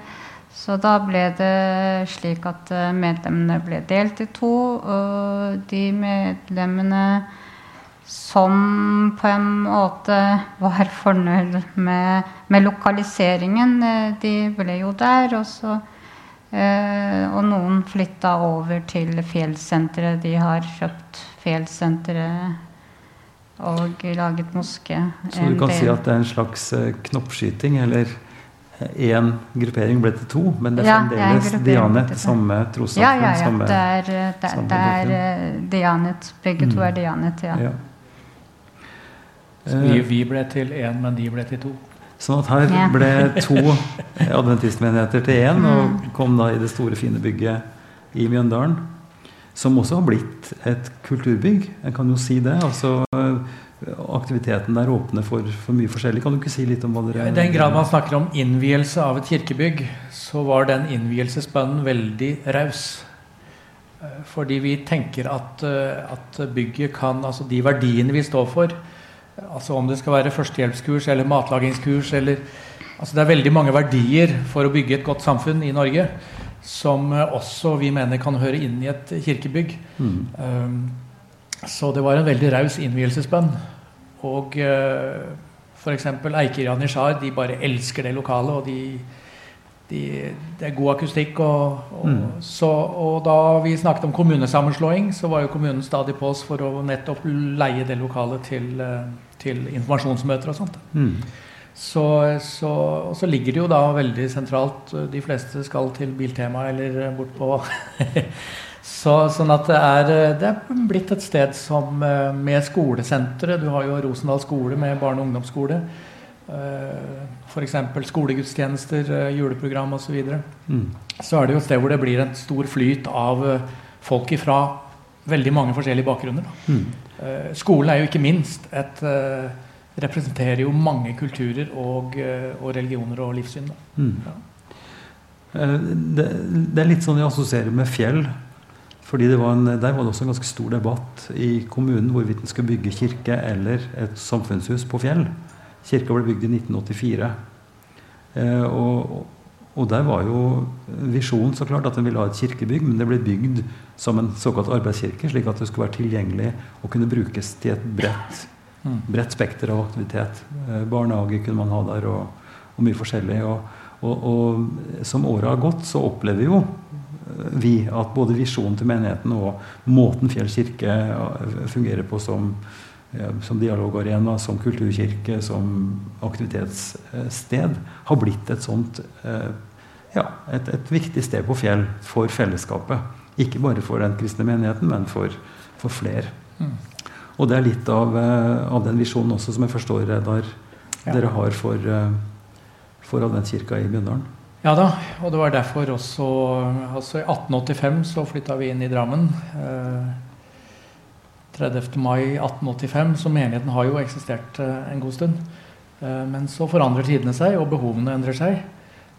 så da ble det slik at eh, medlemmene ble delt i to. Og de medlemmene som på en måte var [LAUGHS] fornøyd med, med lokaliseringen, de ble jo der. Og, så, og noen flytta over til Fjellsenteret. De har kjøpt Fjellsenteret og laget moske. Så du kan del- si at det er en slags eh, knoppskyting, eller én gruppering ble til to, men det er Ja, det er fremdeles Dianet, to. samme Ja, trossamfunn. ja, ja. samme- Det er, eh, det, det er eh, Dianet. Begge to Mm. er Dianet, ja. ja. Så vi, Eh, vi ble til én, men de ble til to. Sånn at her Ja. ble to adventistmenigheter til én, [LAUGHS] og Mm. kom da i det store, fine bygget i Mjøndalen. Som også har blitt et kulturbygg. En kan jo si det. altså eh, Aktiviteten der åpner for, for mye forskjellig. Kan du ikke si litt om hva dere I den grad man snakker om innvielse av et kirkebygg, så var den innvielsesbønnen veldig raus. Eh, Fordi vi tenker at, eh, at bygget kan Altså de verdiene vi står for, altså om det skal være førstehjelpskurs eller matlagingskurs eller Altså det er veldig mange verdier for å bygge et godt samfunn i Norge som eh, også vi mener kan høre inn i et kirkebygg. Mm. Um, så det var en veldig raus innvielsesbønn. Og uh, f.eks. Eiker Janitsjar de bare elsker det lokalet. Og de, de, det er god akustikk. Og, og, Mm. så, og da vi snakket om kommunesammenslåing, så var jo kommunen stadig på oss for å nettopp leie det lokalet til, eh, til informasjonsmøter og sånt. Mm. Så, så, og så ligger det jo da veldig sentralt. De fleste skal til Biltema eller bort på [LAUGHS] så, Sånn at det er, det er blitt et sted som eh, med skolesenteret Du har jo Rosendal skole med barne- og ungdomsskole. F.eks. skolegudstjenester, eh, juleprogram osv. Så, videre. Mm. så er det jo et sted hvor det blir en stor flyt av eh, folk ifra veldig mange forskjellige bakgrunner. Mm. Eh, Skolen er jo ikke minst et eh, representerer jo mange kulturer og, eh, og religioner og livssyn. Mm. Ja. Det, det er litt sånn jeg assosierer med fjell. Fordi det var en, Der var det også en ganske stor debatt i kommunen hvorvidt en skulle bygge kirke eller et samfunnshus på fjell. Kirka ble bygd i 1984. Eh, og, og der var jo visjonen så klart at en ville ha et kirkebygg, men det ble bygd som en såkalt arbeidskirke, slik at det skulle være tilgjengelig og kunne brukes til et bredt. Bredt spekter av aktivitet. Eh, barnehage kunne man ha der, og, og mye forskjellig. Og, og, og som året har gått, så opplever jo eh, vi at både visjonen til menigheten og måten Fjell kirke eh, fungerer på som, som dialogarena, som kulturkirke, som aktivitetssted, har blitt et sånt ja, et, et viktig sted på Fjell for fellesskapet. Ikke bare for den kristne menigheten, men for, for flere. Mm. Og det er litt av, eh, av den visjonen også som jeg forstår Reidar, Ja. dere har for, eh, for adventkirka i Bjørndalen. Ja da, og det var derfor også altså I 1885 så flytta vi inn i Drammen. Eh, 30. mai 1885, så menigheten har jo eksistert eh, en god stund. Eh, men så forandrer tidene seg, og behovene endrer seg.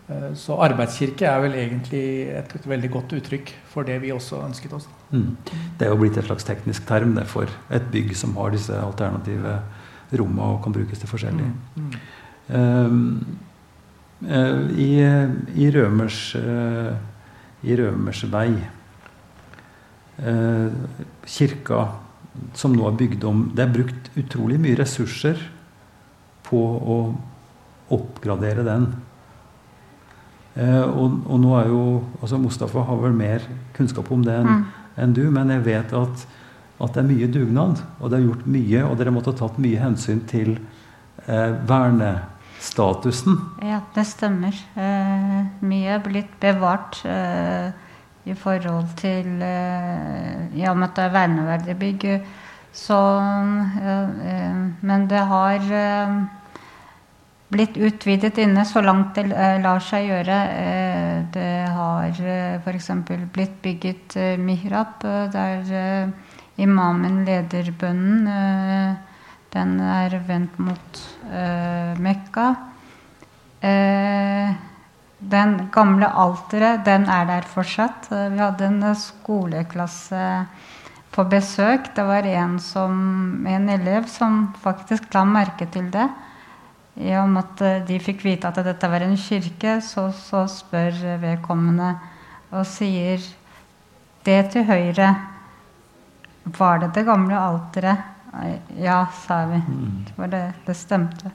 Eh, så arbeidskirke er vel egentlig et, et, veldig godt uttrykk for det vi også ønsket oss. Mm. Det er jo blitt et slags teknisk term det for et bygg som har disse alternative rommene og kan brukes til forskjellig. Mm. Um, uh, i, i, Rømers uh, i Rømers vei uh, Kirka som nå er bygd om Det er brukt utrolig mye ressurser på å oppgradere den. Uh, og, og, nå er jo altså Mustafa har vel mer kunnskap om det enn mm. En du, men jeg vet at, at, det er mye dugnad. Og det er gjort mye, og dere måtte ha tatt mye hensyn til eh, vernestatusen. Ja, det stemmer. Eh, mye er blitt bevart eh, i forhold til eh, I og med at det er verneverdige bygg. Så eh, Men det har blitt utvidet inne så langt det eh, lar seg gjøre. Eh, det har eh, f.eks. blitt bygget mihrab, der imamen leder bønnen. Den er vendt mot Mekka. Den gamle alteret, den er der fortsatt. Vi hadde en skoleklasse på besøk. Det var en, som, en elev som faktisk la merke til det. I og med at eh, de fikk vite at dette var en kirke, så, så spør vedkommende og sier Det til høyre, var det det gamle alteret? Ja, sa vi. for Det, det, det stemte.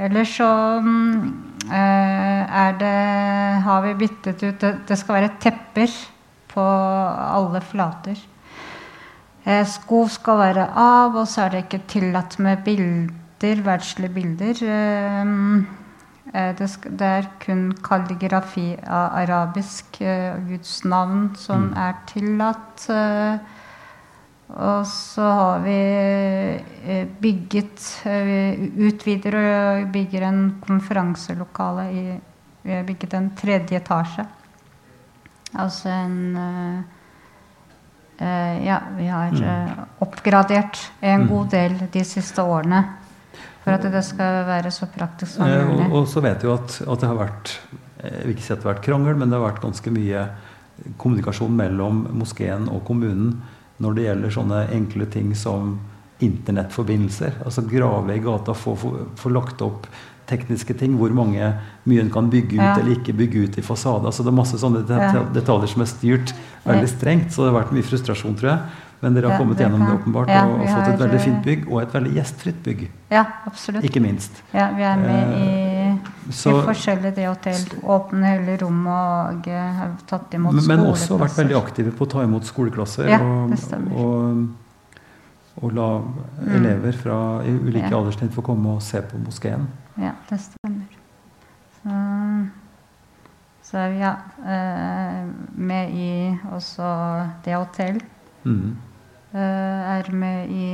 Eller så mm, eh, er det Har vi byttet ut Det, det skal være tepper på alle flater. Eh, sko skal være av, og så er det ikke tillatt med bilder bilder, verdslige bilder. Ehm, eh, det er kun kalligrafi av arabisk eh, Guds navn som mm. er tillatt. Eh, og så har vi bygget Vi utvider og bygger en konferanselokale i Vi har bygget en tredje etasje. Altså en Ja, vi har mm. oppgradert en god mm. del de siste årene. For at det skal være så praktisk som mulig. Og, og, så vet vi at, at, det har vært jeg vil ikke si at det har vært krangel, men det har vært ganske mye kommunikasjon mellom moskeen og kommunen når det gjelder sånne enkle ting som internettforbindelser. Altså grave i gata, få, få, få lagt opp tekniske ting. Hvor mange, mye en kan bygge ut ja. eller ikke bygge ut i fasade. Altså det er masse sånne detaljer som er styrt veldig strengt. Så det har vært mye frustrasjon, tror jeg. Men dere har kommet det gjennom det åpenbart ja, og, og fått et veldig fint bygg, og et veldig gjestfritt bygg. Ja, absolutt. Ikke minst. Ja, vi er med i, eh, så, i forskjellige det hotell. Åpne hele rommet og eh, har tatt imot men, skoleklasser. Men også vært veldig aktive på å ta imot skoleklasser. Ja, og, det stemmer. Og, og la mm. elever fra ulike ja. alderstrinn få komme og se på moskeen. Ja, det stemmer. Så, så vi ja, eh, med i også det hotell. Mm. Eh, er med i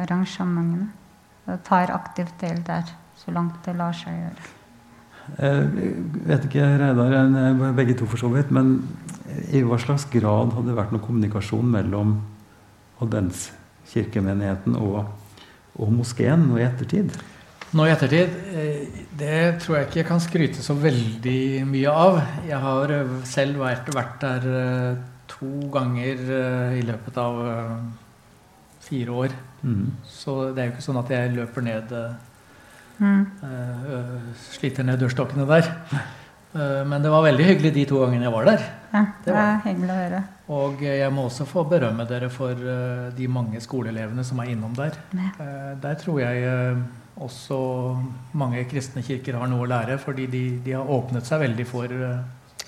arrangementene. Tar aktivt del der, så langt det lar seg gjøre. Jeg vet ikke, Reidar, begge to for så vidt, men i hva slags grad hadde det vært noen kommunikasjon mellom adventskirkemenigheten og, og moskeen nå i ettertid? Nå i ettertid? Eh, det tror jeg ikke jeg kan skryte så veldig mye av. Jeg har selv vært, vært der eh, to ganger uh, i løpet av uh, fire år. Mm. Så det er jo ikke sånn at jeg løper ned mm. uh, Sliter ned dørstokkene der. men det var veldig hyggelig de to gangene jeg var der. Ja, det var hyggelig å høre. Og jeg må også få berømme dere for de mange skoleelevene som er innom der. Ja. der tror jeg også mange kristne kirker har noe å lære, fordi de, de har åpnet seg veldig for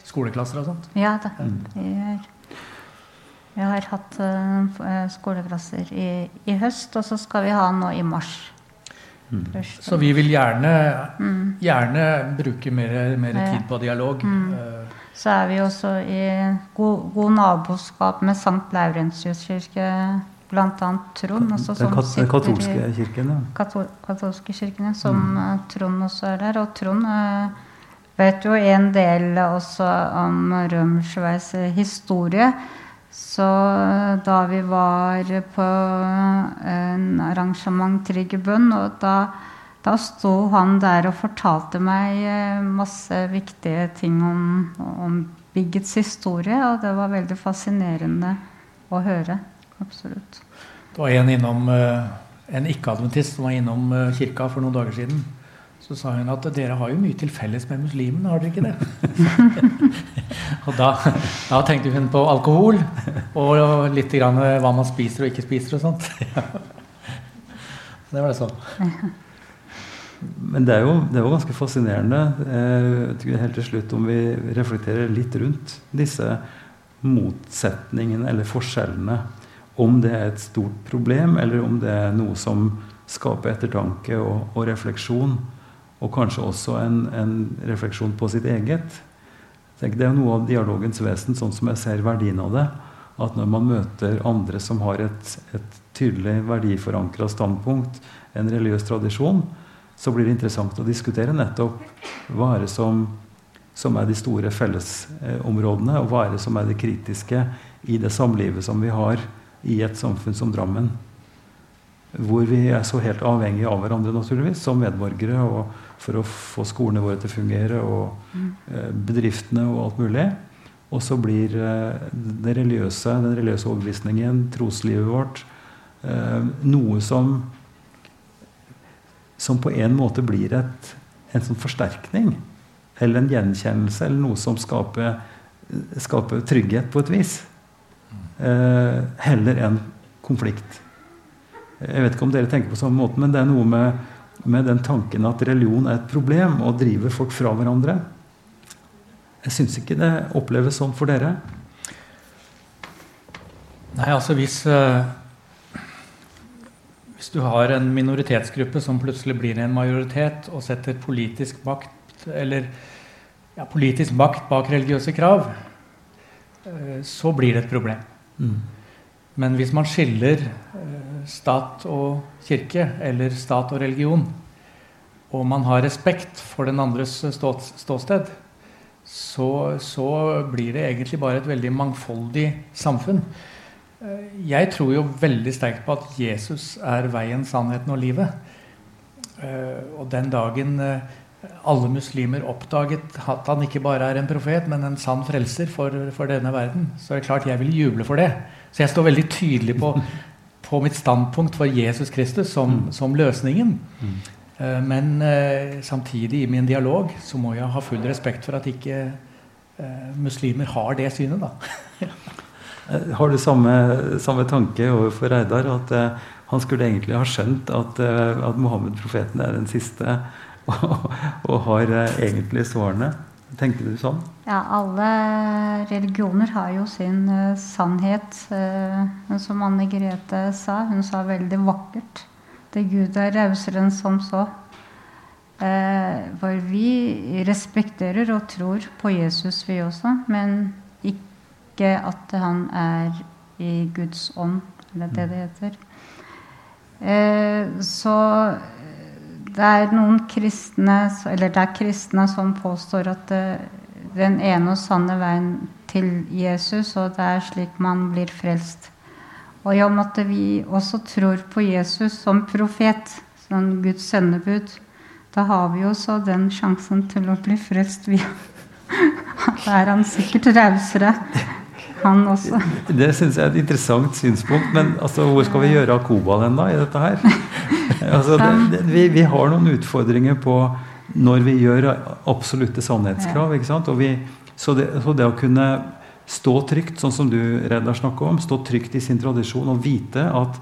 skoleklasser og sånt. Ja da. Mm. De er vi har hatt uh, skoleklasser i, i, høst, og så skal vi ha nå i mars. Mm. Så vi vil gjerne, mm. gjerne bruke mer, mer, tid på dialog. Mm. Uh, så er vi også i god, god naboskap med St. Laurentius kirke, bl.a. Trond. Også, den, kat den katolske kirken, ja. Katol katolske kirken, som mm. Trond også er der. Og Trond vet jo en del også om Rømersveis historie. Så eh, da vi var på en arrangement Triggerbønn, og da da sto han der og fortalte meg eh, masse viktige ting om, om byggets historie, og det var veldig fascinerende å høre. Absolutt. Det var en innom eh, en ikke-adventist som var innom eh, kirka for noen dager siden. Så sa hun at dere har jo mye til felles med muslimene, har dere ikke det? [LAUGHS] og da, da, tenkte hun på alkohol og litt grann hva man spiser og ikke spiser og sånt. det var det sånn. Men det er jo, det er jo ganske fascinerende eh, helt til slutt om vi reflekterer litt rundt disse motsetningene eller forskjellene. Om det er et stort problem, eller om det er noe som skaper ettertanke og, og refleksjon. Og kanskje også en, en, refleksjon på sitt eget. Det er noe av dialogens vesen, sånn som jeg ser verdien av det. At når man møter andre som har et, et tydelig verdiforankra standpunkt, en religiøs tradisjon, så blir det interessant å diskutere nettopp hva er det som, som er de store fellesområdene, og hva er det som er det kritiske i det samlivet som vi har i et samfunn som Drammen. Hvor vi er så helt avhengige av hverandre naturligvis, som medborgere. og For å få skolene våre til å fungere, og eh, bedriftene og alt mulig. Og så blir eh, det religiøse, den religiøse overbevisningen, troslivet vårt, eh, noe som som på en måte blir et, en sånn forsterkning. Eller en gjenkjennelse, eller noe som skaper, skaper trygghet på et vis. Eh, heller enn konflikt. Jeg vet ikke om dere tenker på samme måte, men det er noe med, med den tanken at religion er et problem og driver folk fra hverandre. Jeg syns ikke det oppleves sånn for dere. Nei, altså hvis uh hvis du har en minoritetsgruppe som plutselig blir en majoritet og setter politisk makt eller ja, politisk makt bak religiøse krav, eh, så blir det et problem. Mm. Men hvis man skiller eh, stat og kirke, eller stat og religion, og man har respekt for den andres ståsted, så, så blir det egentlig bare et veldig mangfoldig samfunn. Eh, jeg tror jo veldig sterkt på at Jesus er veien, sannheten og livet. Eh, og den dagen eh, alle muslimer oppdaget at han ikke bare er en profet, men en sann frelser for, for denne verden, så er det klart jeg vil juble for det. Så jeg står veldig tydelig på, [LAUGHS] på mitt standpunkt for Jesus Kristus som, mm. som løsningen. Mm. Men samtidig, i min dialog, så må jeg ha full respekt for at ikke muslimer har det synet, da. [LAUGHS] Eh, har du samme, samme tanke overfor Reidar? At uh, han skulle egentlig ha skjønt at, uh, at Mohammed-profeten er den siste, og, [LAUGHS] og har uh, egentlig svarene? Tenker du sånn? Ja, alle religioner har jo sin sannhet. som Anne Grete sa. Hun sa veldig vakkert. Det Gud er rausere enn som så. for vi respekterer og tror på Jesus, vi også. Men ikke at han er i Guds ånd, eller det det heter. Eh, så det er noen kristne, eller det er kristne som påstår at det, den ene og sanne veien til Jesus, og det er slik man blir frelst. Og i og med at vi også tror på Jesus som profet, som Guds sendebud, da har vi jo også den sjansen til å bli frelst. Da [LAUGHS] er han sikkert rausere han også. Det syns jeg er et interessant synspunkt. Men altså, hvor skal vi gjøre av Kobal da, i dette her? [LAUGHS] Altså, det, det, vi, vi, har noen utfordringer på når vi gjør absolutte sannhetskrav. ikke sant? Vi, så, det, så, det, å kunne stå trygt, sånn som du Reidar snakker om, stå trygt i sin tradisjon og vite at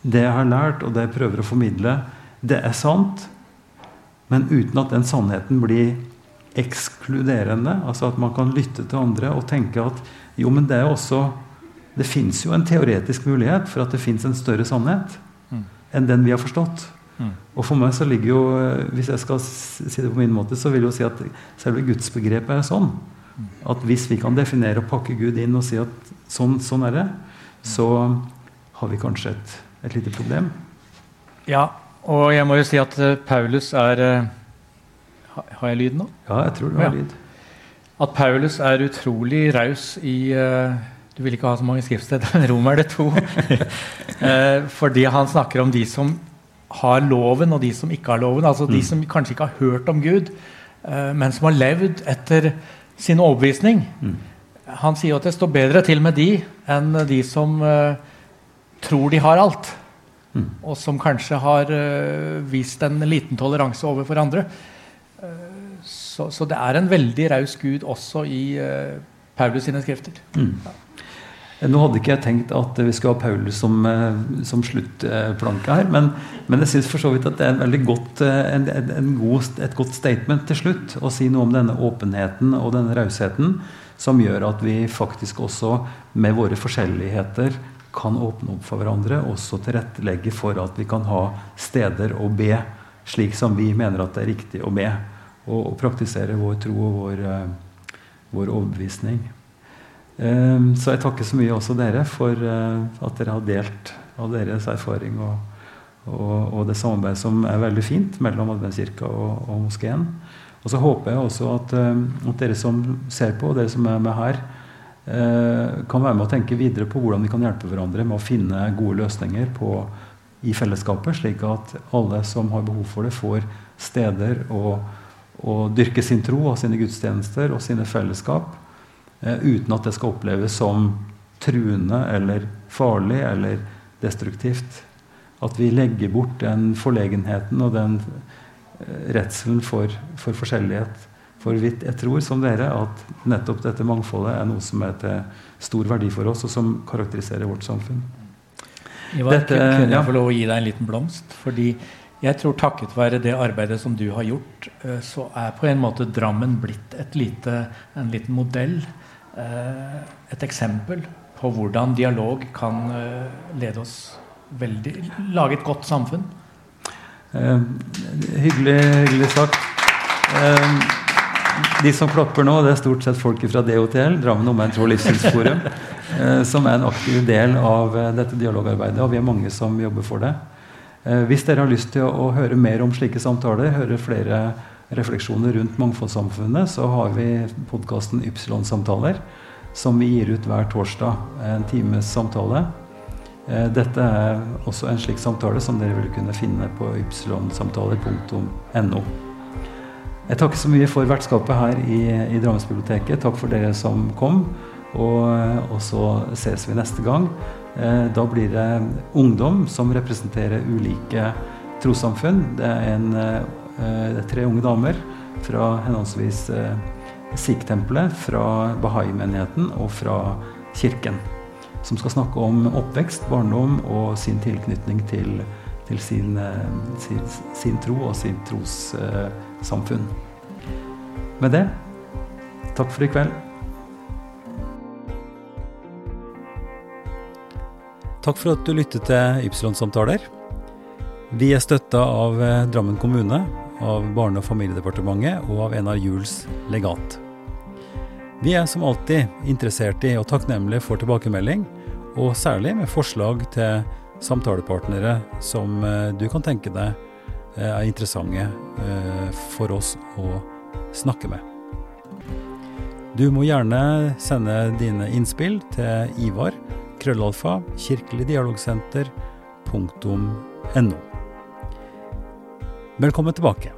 det jeg har lært, og det jeg prøver å formidle, det er sant, men uten at den sannheten blir ekskluderende. Altså at man kan lytte til andre og tenke at jo, men det er jo også Det fins jo en teoretisk mulighet for at det fins en større sannhet mm. enn den vi har forstått. Mm. Og for meg så ligger jo Hvis jeg skal si det på min måte, så vil jeg jo si at selve gudsbegrepet er sånn. Mm. At hvis vi kan definere og pakke Gud inn og si at sånn, sånn er det, så har vi kanskje et, et lite problem. Ja, og jeg må jo si at uh, Paulus er uh, Har jeg lyd nå? Ja, jeg tror du har ja. lyd at Paulus er utrolig raus i uh, Du vil ikke ha så mange skriftsteder, men Rom er det to. uh, [LAUGHS] fordi han snakker om de som har loven, og de som ikke har loven. Altså de Mm. som kanskje ikke har hørt om Gud, eh, men som har levd etter sin overbevisning. Mm. Han sier at det står bedre til med de enn de som eh, tror de har alt. Mm. Og som kanskje har eh, vist en liten toleranse overfor andre. Så, så det er en veldig raus Gud også i uh, Paulus sine skrifter. Mm. Nå hadde ikke jeg tenkt at vi skulle ha Paulus som, eh, som sluttplanke her, men, men jeg syns for så vidt at det er en godt, eh, en, en god, et godt statement til slutt å si noe om denne åpenheten og denne rausheten som gjør at vi faktisk også med våre forskjelligheter kan åpne opp for hverandre, også tilrettelegge for at vi kan ha steder å be slik som vi mener at det er riktig å be, og, og praktisere vår tro og vår, eh, vår overbevisning. Eh, Så jeg takker så mye også dere for eh, at dere har delt av deres erfaring og, og, og det samarbeidet som er veldig fint mellom Adventskirka og, og moskeen. Og så håper jeg også at, eh, at dere som ser på, og dere som er med her, kan være med å tenke videre på hvordan vi kan hjelpe hverandre med å finne gode løsninger på, i fellesskapet, slik at alle som har behov for det, får steder å, å dyrke sin tro og sine gudstjenester og sine fellesskap eh, uten at det skal oppleves som truende eller farlig eller destruktivt. At vi legger bort den forlegenheten og den eh, redselen for, for forskjellighet. For jeg tror som dere at nettopp dette mangfoldet er noe som er til stor verdi for oss, og som karakteriserer vårt samfunn. Ivar, Dette- kunne jeg ja. få lov å gi deg en liten blomst? Fordi jeg tror takket være det arbeidet som du har gjort, eh, så er på en måte Drammen blitt lite, en liten modell. eh, Et eksempel på hvordan dialog kan eh, lede oss veldig Lage et godt samfunn. Eh, hyggelig, hyggelig sagt. Eh, de som klapper nå, det er stort sett folk fra DOTL, Drammen Omegn Tro- Livssynsforum, [LAUGHS] eh, som er en aktiv del av dette dialogarbeidet. Og vi er mange som jobber for det. Eh, hvis dere har lyst til å, høre mer om slike samtaler, høre flere refleksjoner rundt mangfoldssamfunnet, så har vi podkasten Ypsilon-samtaler, som vi gir ut hver torsdag. En times samtale. Eh, Dette er også en slik samtale som dere vil kunne finne på ypsilonsamtaler.no. Jeg takker så mye for vertskapet her i, i Drammensbiblioteket. Takk for dere som kom. Og, og så ses vi neste gang. Eh, Da blir det ungdom som representerer ulike trossamfunn. Det er, en, eh, det er tre unge damer fra henholdsvis eh, Sikh-tempelet, fra Bahai-menigheten og fra kirken. Som skal snakke om oppvekst, barndom og sin tilknytning til, til sin, eh, sin, sin tro og sin trossamfunn. Med det, takk for i kveld. Takk for at du lyttet til Ypsilon-samtaler. Vi er støtta av eh, Drammen kommune, av Barne- og familiedepartementet og av NR Juels legat. Vi er som alltid interessert i og takknemlige for tilbakemelding, og særlig med forslag til samtalepartnere som eh, du kan tenke deg eh, er interessante for oss å snakke med. Du må gjerne sende dine innspill til Ivar, krøllalfa, kirkeligdialogsenter.no. Velkommen tilbake.